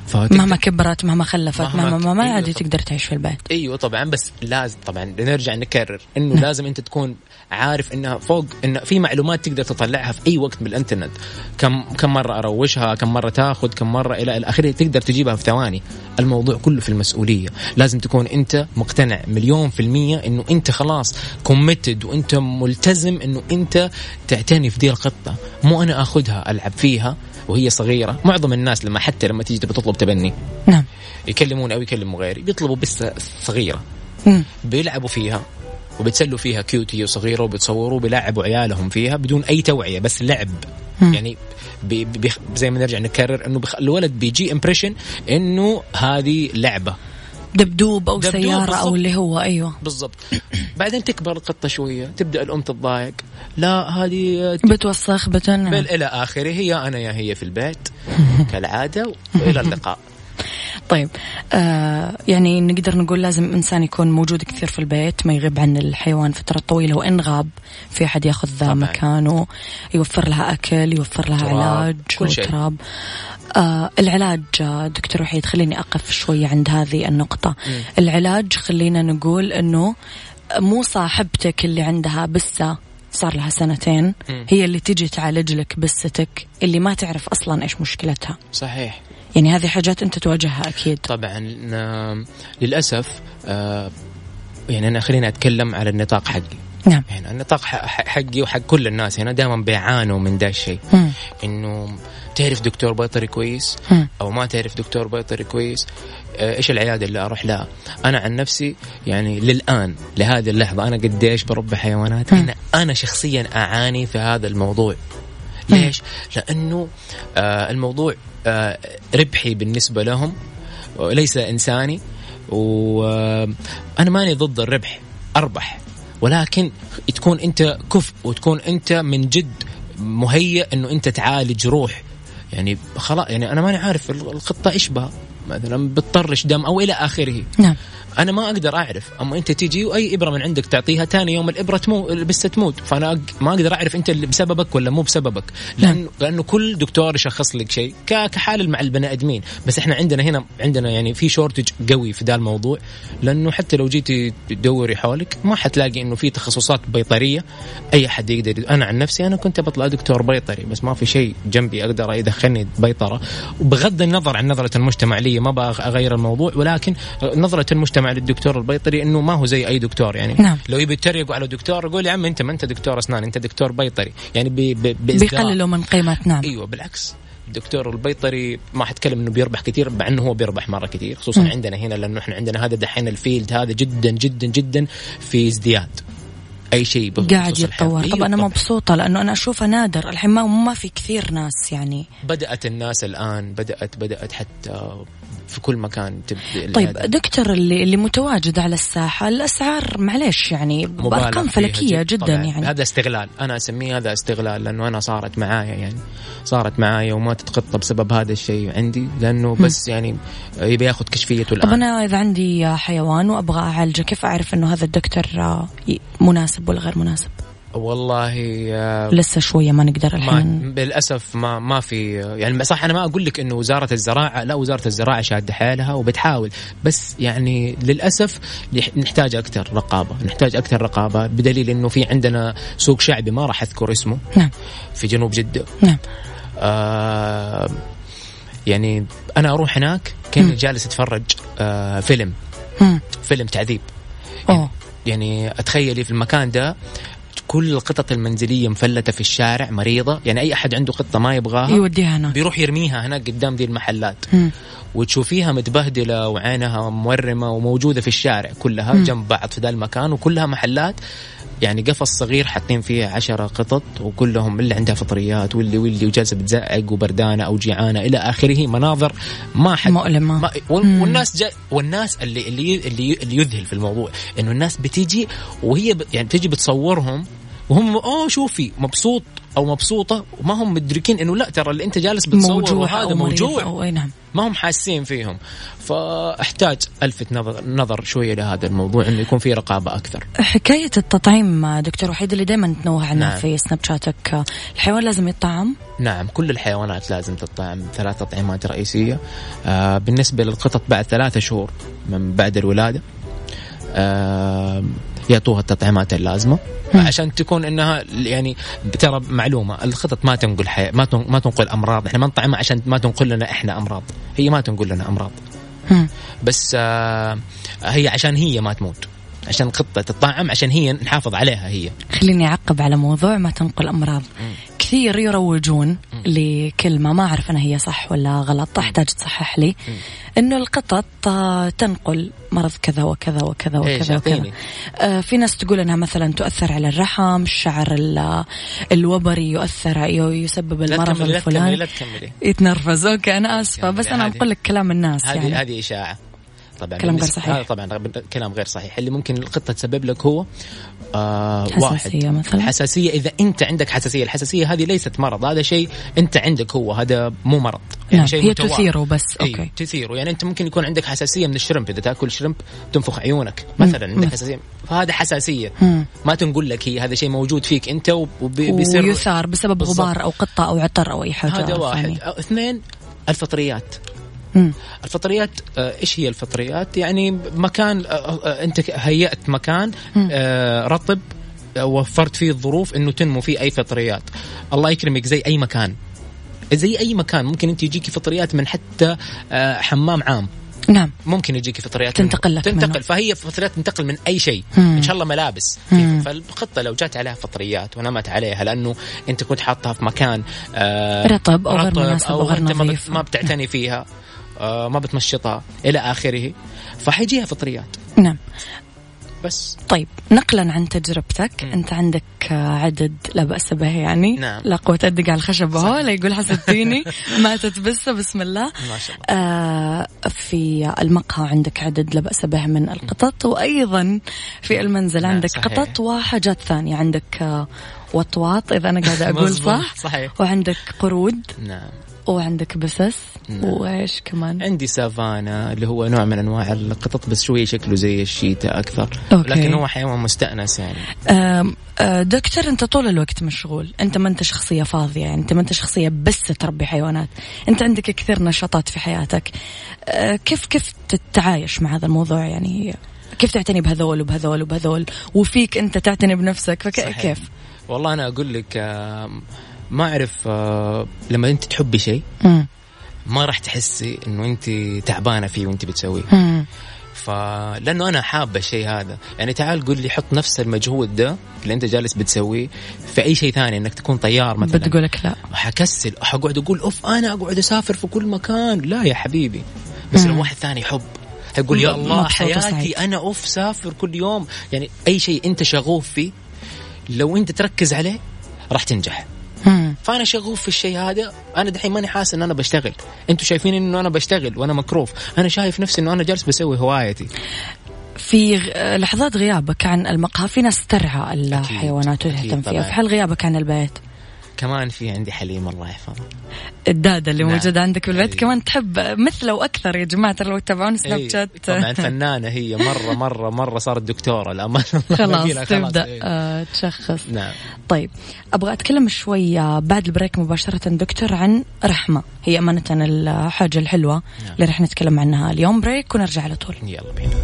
فتقدر- مهما كبرت مهما خلفت مهما مهما ما, ما أيوة عاد طبعاً. تقدر تعيش في البيت. أيوه طبعا بس لازم طبعا نرجع نكرر إنه نعم. لازم أنت تكون عارف إنها فوق إن في معلومات تقدر تطلعها في أي وقت بالإنترنت. كم كم مرة أروشها كم مرة تاخذ كم مرة إلى الاخره تقدر تجيبها في ثواني. الموضوع كله في المسؤولية. لازم تكون أنت مقتنع مليون في المية إنه أنت خلاص كوميتد وأنت ملتزم إنه أنت تعتني في دي القطه مو أنا آخذها ألعب فيها وهي صغيرة. معظم الناس لما حتى لما تيجي تبي تطلب تبني. نعم. يكلمون أو يكلموا غيري بيطلبوا بس صغيرة. مم. بيلعبوا فيها. وبتسلوا فيها cute هي صغيره وبتصوروا بيلعبوا عيالهم فيها بدون أي توعية بس لعب. مم. يعني بي بي زي ما نرجع نكرر إنه بخ... الولد بيجي impression إنه هذه لعبة. دبدوب أو دبدوب سيارة. أو اللي هو أيوه. بالضبط. بعدين تكبر القطة شوية تبدأ الأم تتضايق. لا هذه بتوسخ بتن بل إلى آخره هي أنا يا هي في البيت كالعادة وإلى اللقاء. طيب آه يعني نقدر نقول لازم إنسان يكون موجود كثير في البيت ما يغيب عن الحيوان فترة طويلة وإن غاب في أحد ياخذ ذا طبعاً. مكانه يوفر لها أكل يوفر لها تراب، علاج كل شيء. وتراب آه العلاج دكتور وحيد خليني أقف شوية عند هذه النقطة مم. العلاج خلينا نقول إنه مو صاحبتك اللي عندها بسة صار لها سنتين. هي اللي تجي تعالج لك بستك اللي ما تعرف أصلا إيش مشكلتها صحيح يعني هذه حاجات أنت تواجهها أكيد. طبعا آم، للأسف آه، يعني أنا خليني أتكلم على النطاق حقي. نعم. يعني النطاق حقي وحق كل الناس هنا دائما بيعانوا من ده الشيء. إنه تعرف دكتور بيطري كويس مم. أو ما تعرف دكتور بيطري كويس آه، إيش العيادة اللي أروح لها؟ أنا عن نفسي يعني للآن لهذه اللحظة أنا قديش بربي حيوانات مم. أنا أنا شخصيا أعاني في هذا الموضوع. ليش؟ لأنه آه الموضوع ربحي بالنسبة لهم وليس إنساني وأنا ماني ضد الربح أربح. ولكن تكون أنت كفء وتكون أنت من جد مهيئ إنه أنت تعالج روح. يعني خلاص يعني أنا ماني عارف القطه إيش بها. مثلا بتطرش دم أو إلى آخره. نعم. أنا ما أقدر أعرف. أما أنت تيجي وأي إبرة من عندك تعطيها ثاني يوم الإبرة تموت البسه تموت. فأنا ما أقدر أعرف أنت اللي بسببك ولا مو بسببك. لأنه لأنه كل دكتور يشخص لك شيء. كحال مع البني آدمين. بس إحنا عندنا هنا عندنا يعني في شورتج قوي في ذا الموضوع. لأنه حتى لو جيتي تدوري حولك ما حتلاقي إنه في تخصصات بيطرية. أي حد يقدر أنا عن نفسي أنا كنت بطلع دكتور بيطري. بس ما في شيء جنبي أقدر يدخلني بيطرة. وبغض النظر عن نظرة المجتمع لي ما أبغى أغير الموضوع. ولكن نظرة المجتمع للدكتور البيطري إنه ما هو زي أي دكتور يعني نعم. لو يبي يتريقوا على دكتور يقول يا عم أنت ما أنت دكتور أسنان أنت دكتور بيطري يعني بي بي. بيقللوا من قيمة نعم أيوه بالعكس الدكتور البيطري ما حتكلم إنه بيربح كثير مع إنه هو بيربح مرة كثير خصوصا مم. عندنا هنا لأنه إحنا عندنا هذا دحين ال field هذا جدا جدا جدا في ازدياد أي شيء قاعد. يتطور طب أنا بالضبط. مبسوطة لأنه أنا أشوفه نادر الحين ما ما في كثير ناس يعني بدأت الناس الآن بدات بدأت حتى في كل مكان تبدأ طيب دكتور اللي اللي متواجد على الساحة الأسعار معليش يعني بارقام فلكية جد- جدا طبعاً. يعني. هذا استغلال. أنا أسميه هذا استغلال لأنه أنا صارت معايا يعني. صارت معايا وما تتخطى بسبب هذا الشيء عندي لأنه بس يعني يبي ياخذ كشفيته طب الان أنا إذا عندي حيوان وأبغى أعالجه كيف أعرف إنه هذا الدكتور مناسب ولا غير مناسب؟ والله آه، لسه شوية ما نقدر ما الحين. للاسف ما ما في يعني صح أنا ما أقول لك إنه وزارة الزراعة لا وزارة الزراعة شادة حيلها وبتحاول بس يعني للأسف نح- نحتاج أكثر رقابة نحتاج أكثر رقابة بدليل إنه في عندنا سوق شعبي ما راح أذكر اسمه نعم. في جنوب جدة. نعم. آه يعني أنا أروح هناك كأني جالس أتفرج آه فيلم مم. فيلم تعذيب. أوه. يعني أتخيلي في المكان ده كل القطط المنزلية مفلتة في الشارع مريضة يعني أي أحد عنده قطة ما يبغاها يوديها هناك بيروح يرميها هناك قدام دي المحلات مم. وتشوفيها متبهدلة وعينها مورمة وموجودة في الشارع كلها جنب بعض في ذا المكان وكلها محلات يعني قفص صغير حاطين فيه عشرة قطط وكلهم اللي عندها فطريات واللي واللي وجالسة بتزعق وبردانة أو جيعانة إلى آخره مناظر ما حد مؤلمة. ما. والناس جا والناس اللي اللي اللي, اللي يذهل في الموضوع إنه الناس بتيجي وهي يعني تجي بتصورهم وهم أوه شوفي مبسوط أو مبسوطة وما هم مدركين إنه لا ترى اللي أنت جالس بتصور موجوع هذا موجوع. أو أي نعم. ما هم حاسين فيهم. فأحتاج ألفت نظر نظر شوية لهذا الموضوع إنه يكون في رقابة أكثر. حكاية التطعيم دكتور وحيد اللي دائما تنوه عنها نعم. في سناب شاتك. الحيوان لازم يطعم؟ نعم كل الحيوانات لازم تطعم. ثلاث تطعيمات رئيسية. آه بالنسبة للقطط بعد ثلاثة شهور من بعد الولادة. آه يعطوها التطعيمات اللازمة. عشان تكون إنها يعني ترى معلومة القطط ما تنقل حي... ما. ما تنقل أمراض. إحنا ما نطعمها عشان ما تنقل لنا إحنا أمراض. هي ما تنقل لنا أمراض. بس آه هي عشان هي ما تموت. عشان قطه تطعم عشان هي نحافظ عليها هي. خليني أعقب على موضوع ما تنقل أمراض. كثير يروجون لكلمة ما أعرف أنا هي صح ولا غلط أحتاج تصحح لي. إنه القطط تنقل مرض كذا وكذا وكذا؟ وكذا وكذا. آه، في ناس تقول إنها مثلا تؤثر على الرحم الشعر ال- الوبري يؤثر يسبب لا المرض تكملي لا تكملي الفلاني. لا تكملي. يتنرفز. أوكي أنا آسفة بس أنا هذه- أقول لك كلام الناس هذه يعني. هذه إشاعة. طبعا كلام غير صحيح. هذا طبعا كلام غير صحيح. اللي ممكن القطة تسبب لك هو آه حساسية واحد مثلاً؟ حساسية. إذا أنت عندك حساسية الحساسية هذه ليست مرض. هذا شيء أنت عندك هو. هذا مو مرض. نعم شيء هي متوارد. تثيره بس. أي أوكي. تثيره. يعني أنت ممكن يكون عندك حساسية من الشرمب. إذا تأكل شرمب تنفخ عيونك. مثلا عندك مم. حساسية. فهذا حساسية. مم. ما تنقول لك هي هذا شيء موجود فيك أنت وبيصير ويثار بسبب بالضبط. غبار أو قطة أو عطر أو أي حاجة هذا واحد. أو اثنين الفطريات. مم. الفطريات آه، إيش هي الفطريات؟ يعني مكان آه، آه، أنت هيأت مكان رطب وفرت فيه الظروف إنه تنمو فيه أي فطريات. الله يكرمك زي أي مكان. زي أي مكان ممكن أنت يجيكي فطريات من حتى حمام عام. نعم ممكن يجيكي فطريات تنتقل. لك تنتقل منه. فهي فطريات تنتقل من أي شيء مم. إن شاء الله ملابس مم. فالقطه لو جات عليها فطريات ونمت عليها لأنه أنت كنت حاطها في مكان آه رطب أو غير مناسب أو غير نظيف. ما بتعتني فيها ما بتمشطها إلى آخره فحيجيها فطريات نعم. بس. طيب نقلا عن تجربتك. مم. أنت عندك آه، عدد لا بأس به يعني. نعم. لا قوة ادق على الخشب هو لا يقول حسدتيني ماتت بسه بسم الله. ما شاء الله. آه في المقهى عندك عدد لا بأس به من القطط وأيضا في المنزل نعم، عندك صحيح. قطط وحاجات ثانية. عندك آه وطواط إذا أنا قاعدة أقول صح. صحيح. وعندك قرود. نعم. وعندك بسس نعم. وإيش كمان؟ عندي سافانا اللي هو نوع من أنواع القطط بس شوية شكله زي ال cheetah أكثر. okay. لكن هو حيوان مستأنس يعني. آم، آه، دكتور أنت طول الوقت مشغول. أنت ما أنت شخصية فاضية يعني أنت ما أنت شخصية بس تربي حيوانات. أنت عندك كثير نشاطات في حياتك. آه، كيف كيف تتعايش مع هذا الموضوع يعني؟ كيف تعتني بهذول وبهذول وبهذول؟ وفيك أنت تعتني بنفسك. فكيف والله أنا أقول لك ما أعرف آه، لما أنت تحبي شيء. ما راح تحسي إنه أنت تعبانة فيه وأنت بتسويه. فلانه أنا حاب الشيء هذا يعني تعال قول لي حط نفس المجهود ده اللي أنت جالس بتسويه في أي شيء ثاني إنك تكون طيار مثلا بتقول لك لا حكسل حقعد أقول أوف أنا أقعد أسافر في كل مكان لا يا حبيبي بس مم. لو واحد ثاني يحب يقول يا الله حياتي. أنا أوف سافر كل يوم يعني أي شيء أنت شغوف فيه لو أنت تركز عليه راح تنجح. فأنا شغوف في الشيء هذا أنا دحين ماني حاسس إن أنا بشتغل. أنتوا شايفين إنه أنا بشتغل وأنا مكروف. أنا شايف نفسي إنه أنا جالس بسوي هوايتي. في لحظات غيابك عن المقهى؟ في ناس ترعى الحيوانات وتهتم فيها. في حال غيابك عن البيت؟ كمان في عندي حليم الله يحفظه. الدادة اللي نعم. موجودة عندك بالبيت أي. كمان تحب مثله وأكثر يا جماعة ترى لو تتابعون Snap إيه، شات طبعا فنانة هي مرة مرة مرة صارت دكتورة الامانه خلاص تبدأ. إيه. آه، تشخص. نعم. طيب أبغى أتكلم شوي آه، بعد ال break مباشرة دكتور عن رحمة. هي أمانة الحاجة الحلوة نعم. اللي رح نتكلم عنها اليوم. break ونرجع على طول. يلا بينا.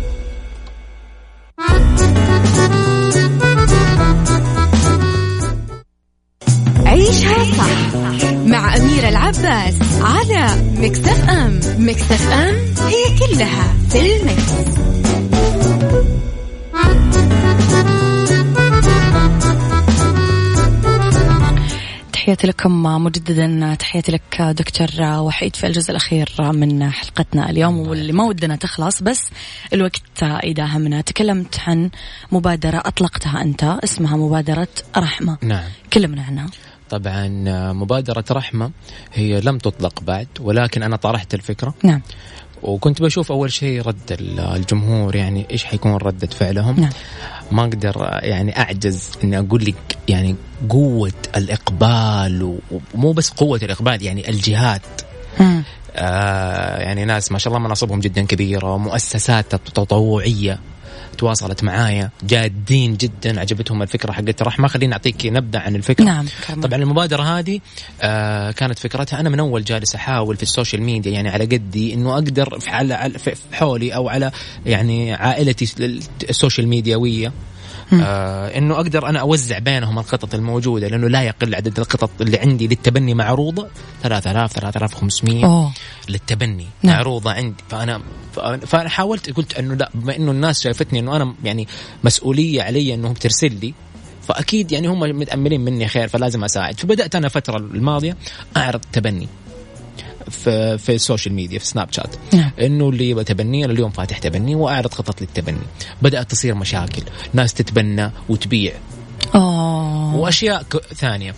عيشها صح مع أميرة العباس على مكتف أم. مكتف أم هي كلها في المكس. تحياتي لكم مجددا تحياتي لك دكتور وحيد في الجزء الأخير من حلقتنا اليوم واللي ما ودنا تخلص بس الوقت يداهمنا تكلمت عن مبادرة أطلقتها أنت اسمها مبادرة رحمة. نعم. كلمنا عنها طبعا مبادرة رحمة هي لم تطلق بعد ولكن أنا طرحت الفكرة. نعم. وكنت بشوف أول شيء رد ال- الجمهور يعني إيش حيكون ردة فعلهم. نعم. ما أقدر يعني أعجز إني أقول لك يعني قوة الإقبال و- ومو بس قوة الإقبال يعني الجهات مم. آه يعني ناس ما شاء الله مناصبهم جدا كبيرة مؤسسات تطوعية. تواصلت معايا. جادين جدا عجبتهم الفكرة حقت رحمة خليني أعطيك نبذة عن الفكرة. نعم كرمال. طبعا المبادرة هذه آه كانت فكرتها. أنا من أول جالس أحاول في ال social media يعني على قدي إنه أقدر في على في حولي أو على يعني عائلتي ال social media وية آه إنه أقدر أنا أوزع بينهم القطط الموجودة لأنه لا يقل عدد القطط اللي عندي للتبني معروضه 3000 3500 أوه. للتبني نعم. معروضه عندي فأنا فأنا حاولت قلت إنه لا بما إنه الناس شايفتني إنه أنا يعني مسؤولية علي إنهم ترسل لي فأكيد يعني هم متأملين مني خير فلازم أساعد فبدأت أنا الفترة الماضية أعرض تبني في في ال social media في Snapchat نعم. إنه اللي يبغى تبني أنا اليوم فاتح تبني وأعرض قطط للتبني. بدأت تصير مشاكل ناس تتبنى وتبيع. أوه. وأشياء ثانية.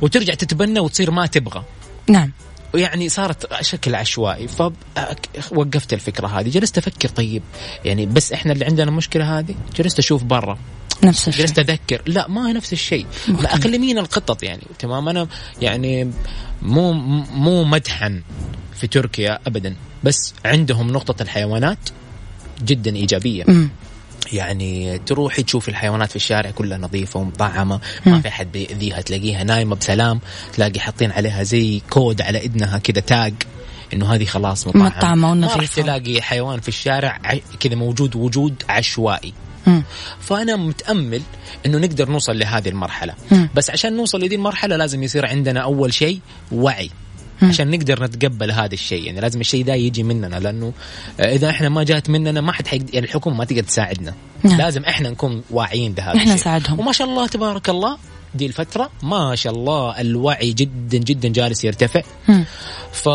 وترجع تتبنى وتصير ما تبغى. نعم. ويعني صارت شكل عشوائي. فوقفت الفكرة هذه. جلست أفكر طيب يعني بس إحنا اللي عندنا المشكلة هذه؟ جلست أشوف برا. نفس الشيء. جلست أذكر. لا ما هي نفس الشيء. لا مين القطط يعني. تمام؟ أنا يعني مو مو مدحا في تركيا ابدا. بس عندهم نقطة الحيوانات جدا إيجابية. يعني تروحي تشوفي الحيوانات في الشارع كلها نظيفة ومطعمة ما في أحد بيأذيها تلاقيها نايمة بسلام تلاقي حاطين عليها زي كود على إذنها كذا تاج إنه هذه خلاص مطعمة مطعمة ما راح ونظيفة. تلاقي حيوان في الشارع كذا موجود وجود عشوائي مم. فأنا متأمل إنه نقدر نوصل لهذه المرحلة مم. بس عشان نوصل لهذه المرحلة لازم يصير عندنا أول شيء وعي. عشان نقدر نتقبل هذا الشيء يعني لازم الشيء ده يجي مننا لأنه آه، إذا إحنا ما جات مننا ما حد حيقدر يعني الحكومة ما تقدر تساعدنا نعم. لازم إحنا نكون واعيين بهذا إحنا الشيء نساعدهم. وما شاء الله تبارك الله دي الفترة ما شاء الله الوعي جدا جدا جالس يرتفع مم. ف...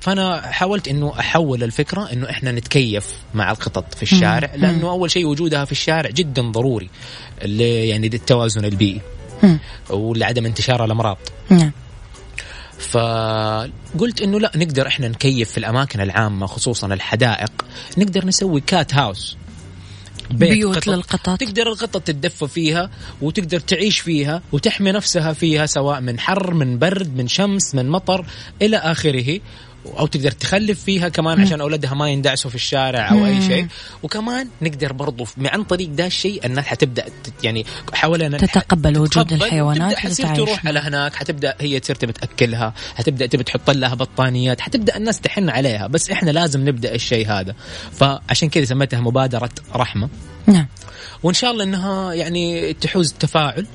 فأنا حاولت إنه أحول الفكرة إنه إحنا نتكيف مع القطط في الشارع مم. لأنه أول شيء وجودها في الشارع جدا ضروري ل... يعني للتوازن البيئي مم. ولعدم انتشار الأمراض نعم فقلت إنه لا نقدر إحنا نكيف في الأماكن العامة خصوصا الحدائق نقدر نسوي كات هاوس بيت بيوت قطط. للقطط. تقدر القطط تتدفى فيها وتقدر تعيش فيها وتحمي نفسها فيها سواء من حر من برد من شمس من مطر إلى آخره أو تقدر تخلف فيها كمان عشان أولادها ما يندعسوا في الشارع أو أي شيء. وكمان نقدر برضو عن طريق ده الشيء الناس حتبدا يعني حوالينا تتقبل وجود الحيوانات حتصير تروح على هناك حتبدأ هي تصير تبي تأكلها حتبدأ تبي تحط لها بطانيات حتبدأ الناس تحن عليها. بس إحنا لازم نبدأ الشيء هذا. فعشان كذا سميتها مبادرة رحمة. نعم. وإن شاء الله إنها يعني تحوز تفاعل.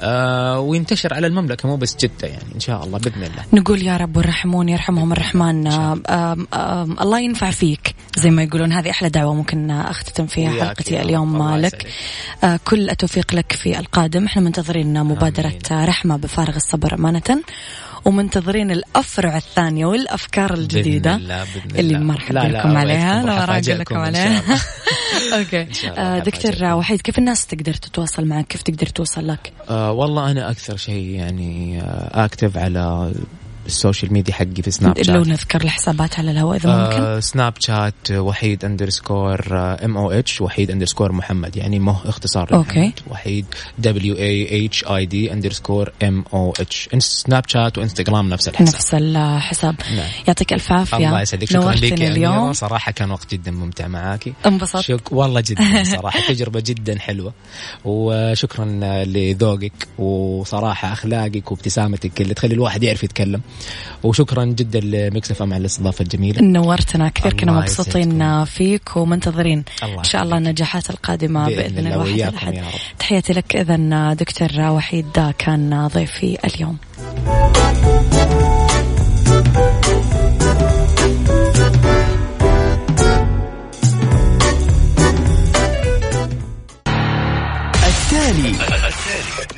آه وينتشر على المملكة مو بس جدة يعني إن شاء الله بإذن الله. نقول يا رب والرحمون يرحمهم الرحمن. آم الله ينفع فيك زي ما يقولون. هذه أحلى دعوة ممكن أختتم فيها حلقتي. اليوم لك. آه كل التوفيق لك في القادم. إحنا منتظرين مبادرة رحمة بفارغ الصبر أمانة. ومنتظرين الأفرع الثانية والأفكار الجديدة بإذن الله بإذن اللي الله. ما راح أقول لكم عليها. لا راح أقول لكم عليها. okay. آه، دكتور. وحيد كيف الناس تقدر تتواصل معك؟ كيف تقدر توصل لك؟ آه والله أنا أكثر شيء يعني آه active على ال social media حقي في Snap لو شات نذكر الحسابات على الهواء إذا ممكن. آه Snapchat وحيد underscore M O H وحيد underscore محمد يعني مه اختصار. لمحمد. وحيد W A H E D underscore M O H Snapchat و Instagram نفس الحساب. نفس الحساب. نعم. يعطيك ألف عافية. الله يسعدك. شكرا لك اليوم. صراحة كان وقت جدا ممتع معاكي انبسطت. شك والله جدا صراحة. تجربة جدا حلوة. وشكرا لذوقك وصراحة أخلاقك وابتسامتك اللي تخلي الواحد يعرف يتكلم. وشكرا جدا لميكس إف إم على الاستضافة الجميلة. نورتنا كثير كنا مبسوطين. فيك ومنتظرين إن شاء الله النجاحات القادمة بإذن بإذن الله الواحد الأحد. تحياتي لك اذا دكتور وحيد كان ضيفي اليوم. التالي. التالي.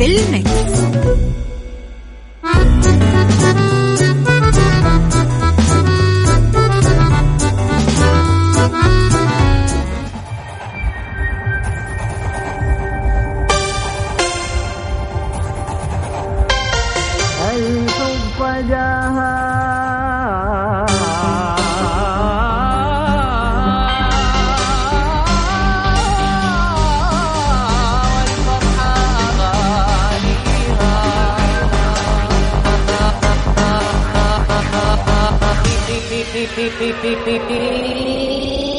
في المكس. beep beep beep.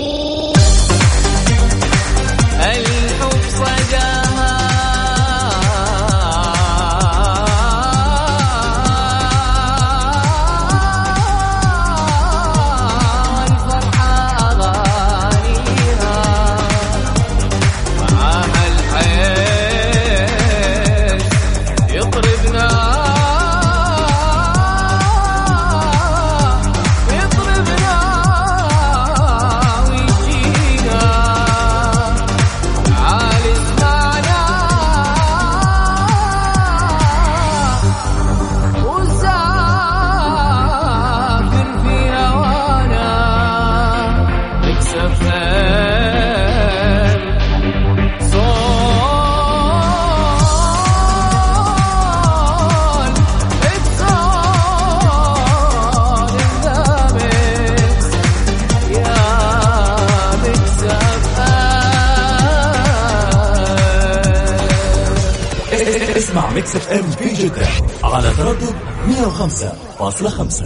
Mix FM في جدة على تردد 105.5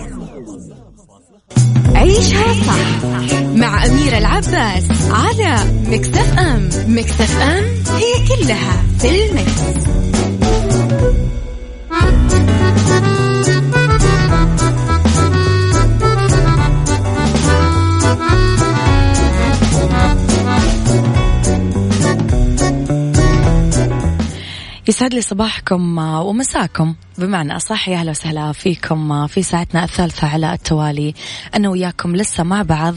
عيشها صح مع أميرة العباس على Mix FM Mix FM هي كلها في ال Mix. يسعد لي صباحكم آه، ومساكم. بمعنى أصح يا أهلا وسهلا فيكم آه، في ساعتنا الثالثة على التوالي. أنا وياكم لسه مع بعض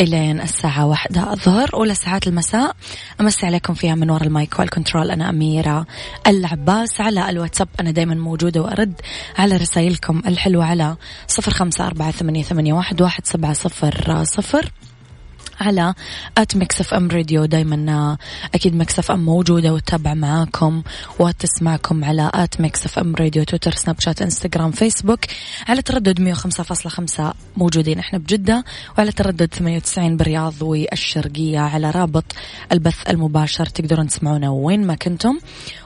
إلين الساعة واحدة الظهر أولى ساعات المساء. أمسي عليكم فيها من وراء ال mic وال control. أنا أميرة العباس على الواتساب. أنا دايما موجودة وأرد على رسائلكم الحلوة على صفر خمسة أربعة ثمانية, واحد سبعة صفر صفر. على at Mix FM Radio. دايما أكيد Mix FM موجودة وتتابع معاكم وتسمعكم على at Mix FM Radio. تويتر سناب شات إنستغرام فيسبوك. على تردد 105.5 موجودين إحنا بجدة. وعلى تردد 98 بالرياض والشرقية على رابط البث المباشر. تقدرون تسمعونا وين ما كنتم.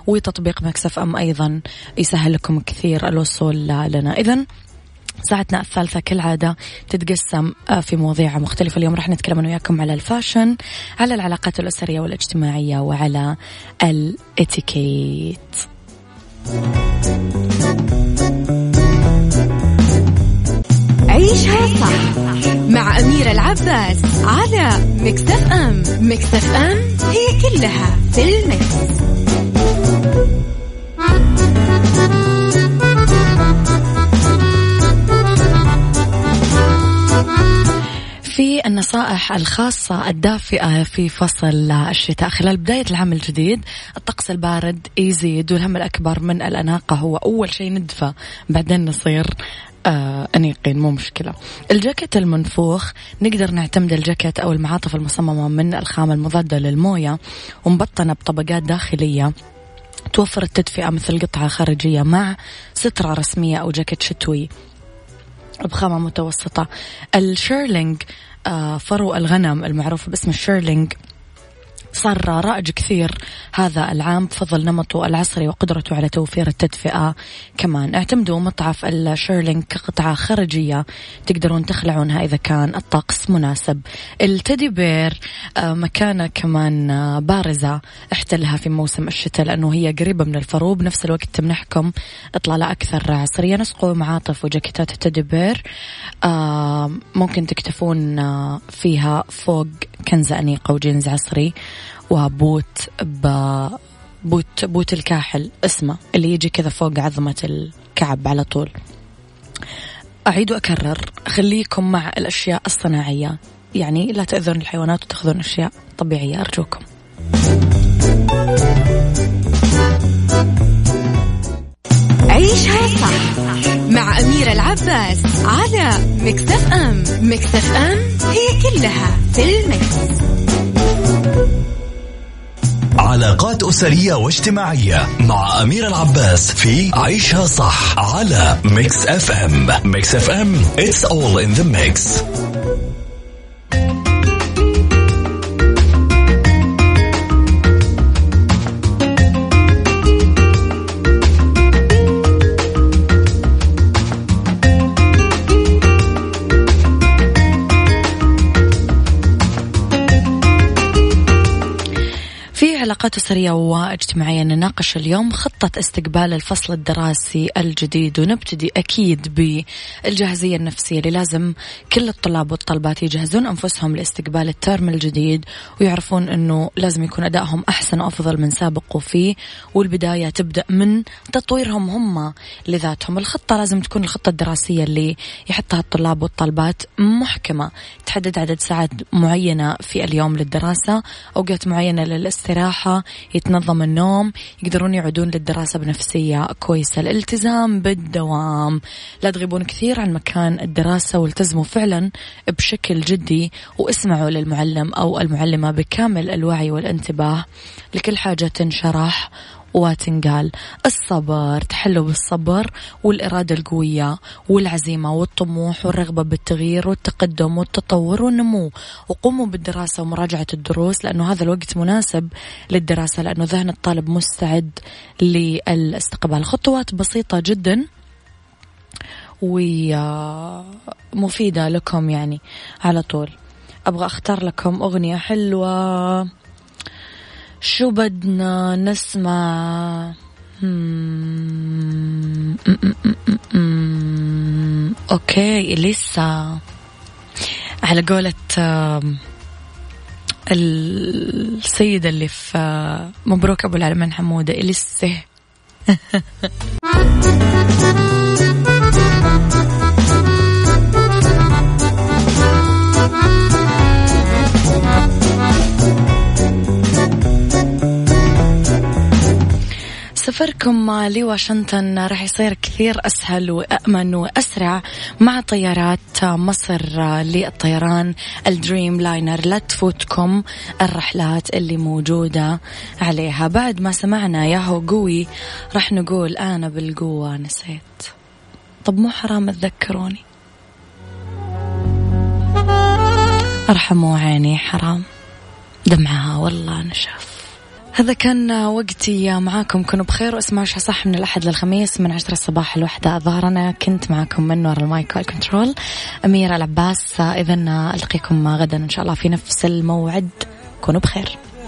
وتطبيق Mix FM أيضا يسهل لكم كثير الوصول لنا. اذا ساعتنا الثالثة كالعادة تتقسم آه، في مواضيع مختلفة. اليوم راح نتكلم أنا وياكم على ال fashion على العلاقات الأسرية والاجتماعية وعلى الإتيكيت. عيشها صح مع أميرة العباس على مكتف أم مكتف أم هي كلها في المكس. في النصائح الخاصة الدافئة في فصل الشتاء خلال بداية العام الجديد. الطقس البارد يزيد والهم الأكبر من الأناقة. هو أول شيء ندفى بعدين نصير آه أنيقين مو مشكلة. الجاكيت المنفوخ نقدر نعتمد الجاكيت أو المعاطف المصممة من الخامة المضادة للموية ومبطنة بطبقات داخلية توفر التدفئة مثل قطعة خارجية مع سترة رسمية أو جاكيت شتوي. بخامة متوسطة. ال shearling آه، فرو الغنم المعروف باسم ال shearling صار رائج كثير هذا العام بفضل نمطه العصري وقدرته على توفير التدفئة كمان. اعتمدوا معطف ال shearling كقطعة خارجية تقدرون تخلعونها إذا كان الطقس مناسب. ال teddy bear آه، مكانة كمان آه، بارزة احتلها في موسم الشتاء لأنه هي قريبة من الفرو بنفس الوقت تمنحكم إطلالة أكثر عصرية. نسقوا معاطف وجاكيتات ال teddy bear آه، ممكن تكتفون فيها فوق كنزة أنيقة وجينز عصري. وبوت ب بوت بوت الكاحل. اسمه اللي يجي كذا فوق عظمة الكعب على طول. أعيد وأكرر خليكم مع الأشياء الصناعية. يعني لا تأذون الحيوانات وتأخذون أشياء طبيعية. أرجوكم. عيشها صح مع أميرة العباس على Mix FM. Mix FM هي كلها في ال mix. علاقات أسرية واجتماعية مع أميرة العباس في عيشها صح على Mix FM Mix FM it's all in the mix. علاقات أسرية واجتماعية نناقش اليوم خطة استقبال الفصل الدراسي الجديد ونبتدي أكيد بالجاهزية النفسية اللي لازم كل الطلاب والطلبات يجهزون أنفسهم لاستقبال الترم الجديد ويعرفون أنه لازم يكون أدائهم أحسن وأفضل من سابق فيه والبداية تبدأ من تطويرهم هم لذاتهم. الخطة لازم تكون الخطة الدراسية اللي يحطها الطلاب والطالبات محكمة. تحدد عدد ساعات معينة في اليوم للدراسة أوقات معينة للاستراحة يتنظم النوم يقدرون يعودون للدراسة بنفسية كويسة. الالتزام بالدوام. لا تغيبون كثير عن مكان الدراسة والتزموا فعلا بشكل جدي واسمعوا للمعلم أو المعلمة بكامل الوعي والانتباه لكل حاجة تنشرح وتنقال الصبر تحلوا بالصبر والإرادة القوية والعزيمة والطموح والرغبة بالتغيير والتقدم والتطور والنمو. وقوموا بالدراسة ومراجعة الدروس لأنه هذا الوقت مناسب للدراسة لأنه ذهن الطالب مستعد للاستقبال. خطوات بسيطة جدا ومفيدة لكم يعني على طول. أبغى أختار لكم أغنية حلوة. شو بدنا نسمع؟ أوكي لسه على قولة السيدة اللي في مبروك أبو العلمين حمودة لسه سفركم لواشنطن راح يصير كثير أسهل وأمن وأسرع مع طيارات مصر للطيران. الدريم لاينر لا تفوتكم الرحلات اللي موجودة عليها. بعد ما سمعنا ياهو قوي راح نقول أنا بالقوة نسيت. طب مو حرام تذكروني؟ أرحموا عيني حرام. دمعها والله نشف هذا كان وقتي معاكم. كونوا بخير واسمعوا شو صح من الأحد للخميس من عشرة الصباح الوحدة. الظهر أنا كنت معاكم من وراء المايك والكنترول أميرة العباس إذا ألقيكم غدا إن شاء الله في نفس الموعد. كونوا بخير.